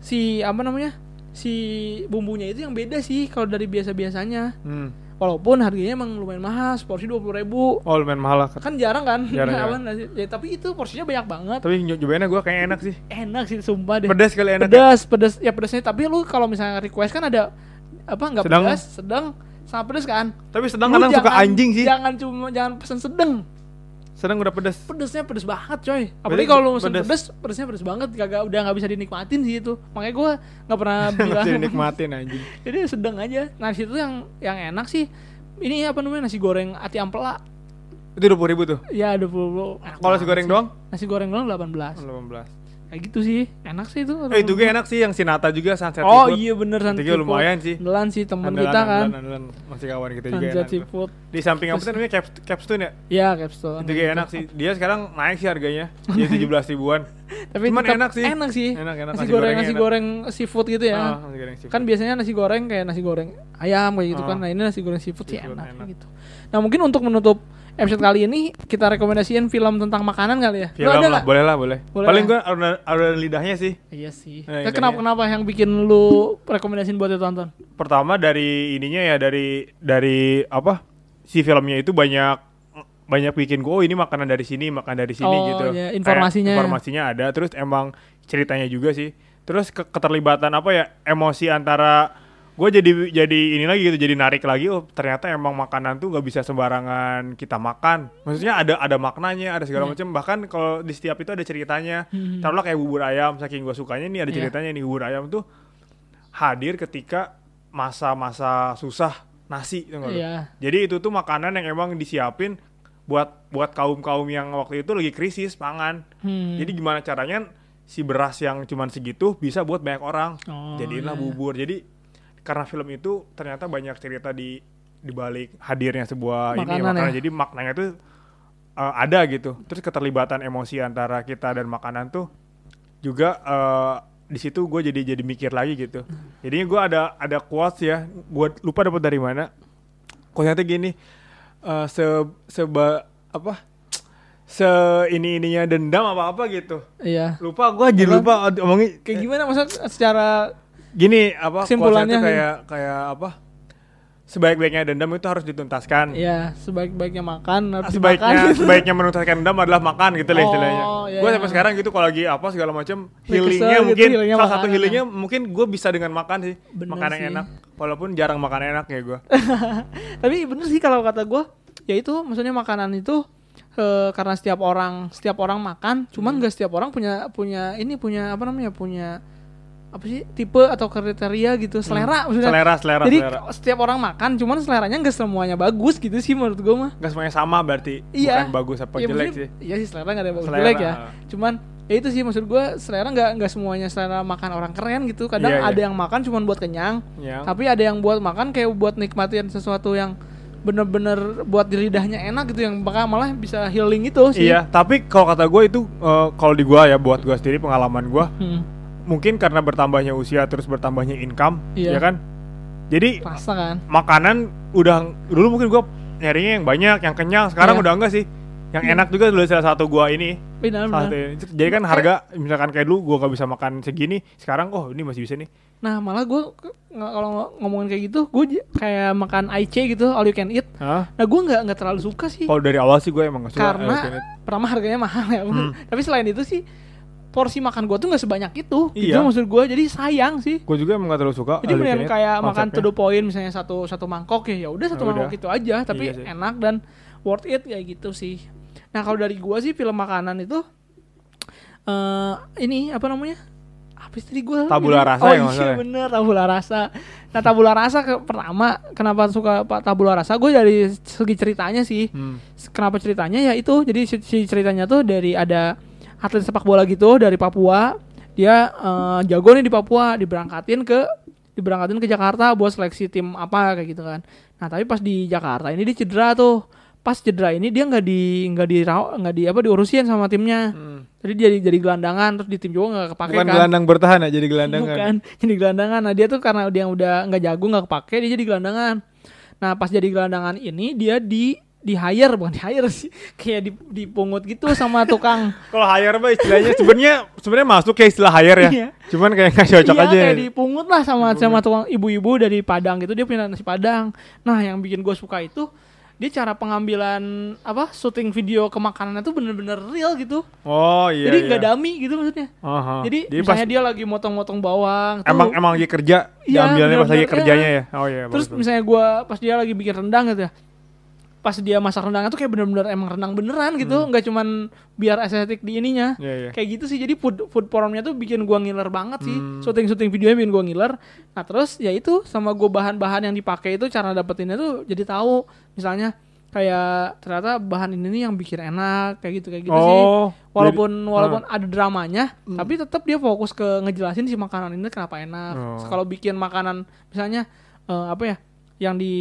si apa namanya si bumbunya itu yang beda sih kalau dari biasa biasanya. Hmm. Walaupun harganya emang lumayan mahal, porsi dua puluh ribu. Oh lumayan mahal lah. Kan jarang kan? Jarang, jarang. nasi- ya, tapi itu porsinya banyak banget. Tapi nyo- nyobainnya gue kayak enak sih. Enak sih sumpah deh. Pedas kali enak. ya? pedas pedas ya pedasnya tapi lu kalau misalnya request kan ada apa nggak pedas sedang sama pedas kan Tapi sedang kadang suka anjing sih. jangan cuma jangan pesen sedang Sedang udah pedas. pedasnya pedas banget coy apalagi kalau lu pesen pedas. pedas pedasnya pedas banget kagak udah nggak bisa dinikmatin sih itu makanya gua nggak pernah bilang Masih nikmatin anjing. jadi sedang aja nah situ yang yang enak sih ini apa namanya nasi goreng ati ampela Itu dua puluh ribu tuh. ya ada puluh Kalau nasi goreng doang? nasi goreng doang 18 delapan belas. Kayak gitu sih enak sih itu Eh itu gue enak sih yang Sinata juga Sunset oh Seafood. iya bener Itu juga lumayan sih. Andalan sih temen Andalan, kita kan andalan, andalan. Masih kawan kita juga Sunset. Seafood Di samping apa sih namanya Cap, Capstone ya? ya capstone Itu kayak enak sih. Dia sekarang naik sih harganya. Jadi 17 ribuan. tapi Cuman tetap enak sih. enak sih Enak, enak. nasi, Nasi goreng nasi enak. goreng seafood gitu ya Ah, nasi goreng seafood. kan biasanya nasi goreng kayak nasi goreng ayam kayak gitu Ah. kan nah ini nasi goreng seafood, sih Seafood enak, enak. gitu nah mungkin untuk menutup episode kali ini kita rekomendasiin film tentang makanan kali ya Lu Film ada lah, boleh lah, boleh. Boleh Paling gue ada lidahnya sih. iya sih Nah, Ya, kenapa dia. kenapa yang bikin lu rekomendasiin buat ditonton Pertama dari ininya ya dari dari apa? Si filmnya itu banyak banyak bikin gue oh ini makanan dari sini, makan dari sini Oh, gitu. iya, Kayak informasinya. informasinya ada, terus emang ceritanya juga sih. Terus ke- keterlibatan apa ya? Emosi antara gue jadi jadi ini lagi gitu jadi narik lagi oh ternyata emang makanan tuh nggak bisa sembarangan kita makan maksudnya ada ada maknanya ada segala Iya. macam bahkan kalau di setiap itu ada ceritanya Hmm. taruhlah kayak bubur ayam saking gue sukanya nih ada Iya. ceritanya nih bubur ayam tuh hadir ketika masa-masa susah nasi tuh nggak lu? Iya. jadi itu tuh makanan yang emang disiapin buat buat kaum kaum yang waktu itu lagi krisis pangan Hmm. jadi gimana caranya si beras yang cuman segitu bisa buat banyak orang Oh, jadiinlah iya, iya. bubur jadi karena film itu ternyata banyak cerita di di balik hadirnya sebuah ini Makanan makanan. ya? jadi maknanya tuh uh, ada gitu. Terus keterlibatan emosi antara kita dan makanan tuh juga uh, di situ gue jadi jadi mikir lagi gitu. Jadinya gue ada ada quotes ya. Gue lupa dapat dari mana. Quotesnya tuh gini uh, se seba apa? Se ini ininya dendam apa apa gitu. Iya. Lupa gue jadi lupa omongin kayak gimana? Masa secara gini apa Kesimpulannya kayak kayak apa sebaik-baiknya dendam itu harus dituntaskan ya sebaik-baiknya makan harus sebaiknya dimakan. sebaiknya menuntaskan dendam adalah makan gitu lah Oh, istilahnya iya, gue iya. sampai sekarang gitu kalau lagi apa segala macam healingnya gitu, mungkin healingnya salah satu makanan healingnya mungkin gue bisa dengan makan sih Bener makan yang sih. enak walaupun jarang makan enak ya gue Tapi bener sih kalau kata gue, ya itu maksudnya makanan itu eh, karena setiap orang setiap orang makan, cuman Hmm. gak setiap orang punya punya ini punya apa namanya punya apa sih tipe atau kriteria gitu selera maksudnya. Hmm. selera selera Jadi selera setiap orang makan, cuman seleranya gak semuanya bagus gitu sih menurut gue mah. nggak semuanya sama berarti Iya. bukan bagus apa Iya, jelek maksudnya- sih Iya sih selera gak ada yang bagus Selera, jelek ya. Cuman ya itu sih maksud gue selera nggak nggak semuanya selera makan orang keren gitu. Kadang Iya, iya. ada yang makan cuman buat kenyang, yang tapi ada yang buat makan kayak buat nikmatin sesuatu yang bener-bener buat di lidahnya enak gitu yang bakal malah bisa healing itu sih. iya tapi kalau kata gue itu eh, kalau di gue ya buat gue sendiri pengalaman gue Hmm, mungkin karena bertambahnya usia terus bertambahnya income Iya. ya kan jadi rasa kan. makanan udah dulu mungkin gua nyarinya yang banyak yang kenyang sekarang Iya. udah enggak sih yang enak juga dulu salah satu gua ini Benar, benar. ini. jadi kan harga misalkan kayak dulu gua nggak bisa makan segini sekarang oh ini masih bisa nih Nah malah gue kalau ngomongin kayak gitu, gue kayak makan IC gitu, all you can eat. Hah? Nah gue nggak nggak terlalu suka sih, kalau dari awal sih gue emang gak suka karena pertama harganya mahal ya. Hmm. Tapi selain itu sih porsi makan gue tuh nggak sebanyak itu. Itu Iya. maksud gue, jadi sayang sih. gua juga emang gak terlalu suka Jadi mendingan kayak makan konsepnya. to the point misalnya satu satu mangkok ya, ya udah satu Ya mangkok udah. itu aja, tapi Iya sih. enak dan worth it kayak gitu sih. Nah kalau dari gua sih film makanan itu eh ini apa namanya? Apa sih tadi gua? Tabula rasa oh, ya, iya ya? bener tabula rasa. Nah tabula rasa ke, pertama kenapa suka pak tabula rasa? Gue dari segi ceritanya sih. Hmm. Kenapa ceritanya ya itu jadi si ceritanya tuh dari ada atlet sepak bola gitu dari Papua dia eh, jago nih di Papua diberangkatin ke diberangkatin ke Jakarta buat seleksi tim apa kayak gitu kan nah tapi pas di Jakarta ini dia cedera tuh pas cedera ini dia nggak di nggak di nggak di apa diurusin sama timnya Hmm. jadi jadi jadi gelandangan terus di tim juga nggak kepake bukan kan gelandang bertahan ya jadi gelandangan Bukan, jadi gelandangan. Nah, dia tuh karena dia udah nggak jago, nggak kepake, dia jadi gelandangan. Nah, pas jadi gelandangan ini dia di di hire bukan di hire sih, kayak di dipungut gitu sama tukang. kalau hire mah istilahnya sebenarnya sebenarnya masuk kayak istilah hire ya Iya. cuman kayak nggak cocok iya, aja ya. kayak dipungut lah sama sama tukang ibu-ibu dari Padang gitu, dia punya nasi Padang. Nah, yang bikin gue suka itu dia cara pengambilan apa syuting video ke makanan itu bener-bener real gitu. oh iya jadi iya. nggak dummy gitu maksudnya. Aha. Jadi, pas misalnya dia lagi motong-motong bawang. tuh- emang emang lagi kerja Iya, diambilnya pas lagi bener-bener, kerjanya iya. ya oh iya Terus bagus. misalnya gua pas dia lagi bikin rendang gitu ya. Pas dia masak rendangnya tuh kayak bener-bener emang rendang beneran gitu, nggak cuman biar estetik di ininya. Iya, iya. Kayak gitu sih. Jadi food food pornnya tuh bikin gua ngiler banget sih. Hmm. Syuting-syuting videonya bikin gua ngiler. Nah, terus ya itu sama gua bahan-bahan yang dipakai itu cara dapetinnya tuh jadi tahu misalnya kayak ternyata bahan ini nih yang bikin enak kayak gitu kayak gitu sih oh, walaupun jadi- walaupun ada dramanya Hmm. tapi tetap dia fokus ke ngejelasin si makanan ini kenapa enak Oh. kalau bikin makanan misalnya eh, apa ya yang di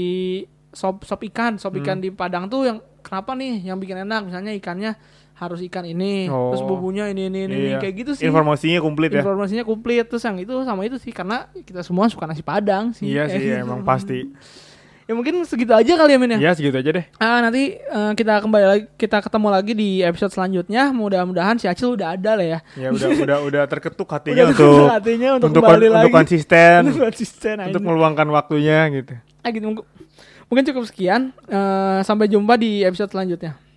sop sop ikan sop ikan Hmm. di Padang tuh yang kenapa nih yang bikin enak misalnya ikannya harus ikan ini Oh. terus bumbunya ini ini ini. Iya. kayak gitu sih informasinya komplit ya. informasinya komplit terus yang itu sama itu sih karena kita semua suka nasi Padang sih Iya sih, gitu. emang pasti. ya mungkin segitu aja kali ya Min ya Iya segitu aja deh. Ah nanti eh, kita kembali lagi kita ketemu lagi di episode selanjutnya. Mudah-mudahan si Acil udah ada lah ya. Ya udah udah udah terketuk hatinya Udah untuk hatinya untuk, untuk kembali kon- lagi. untuk konsisten, Untuk konsisten untuk meluangkan waktunya gitu. Ah, gitu. Mungkin- cukup sekian. Eh, sampai jumpa di episode selanjutnya.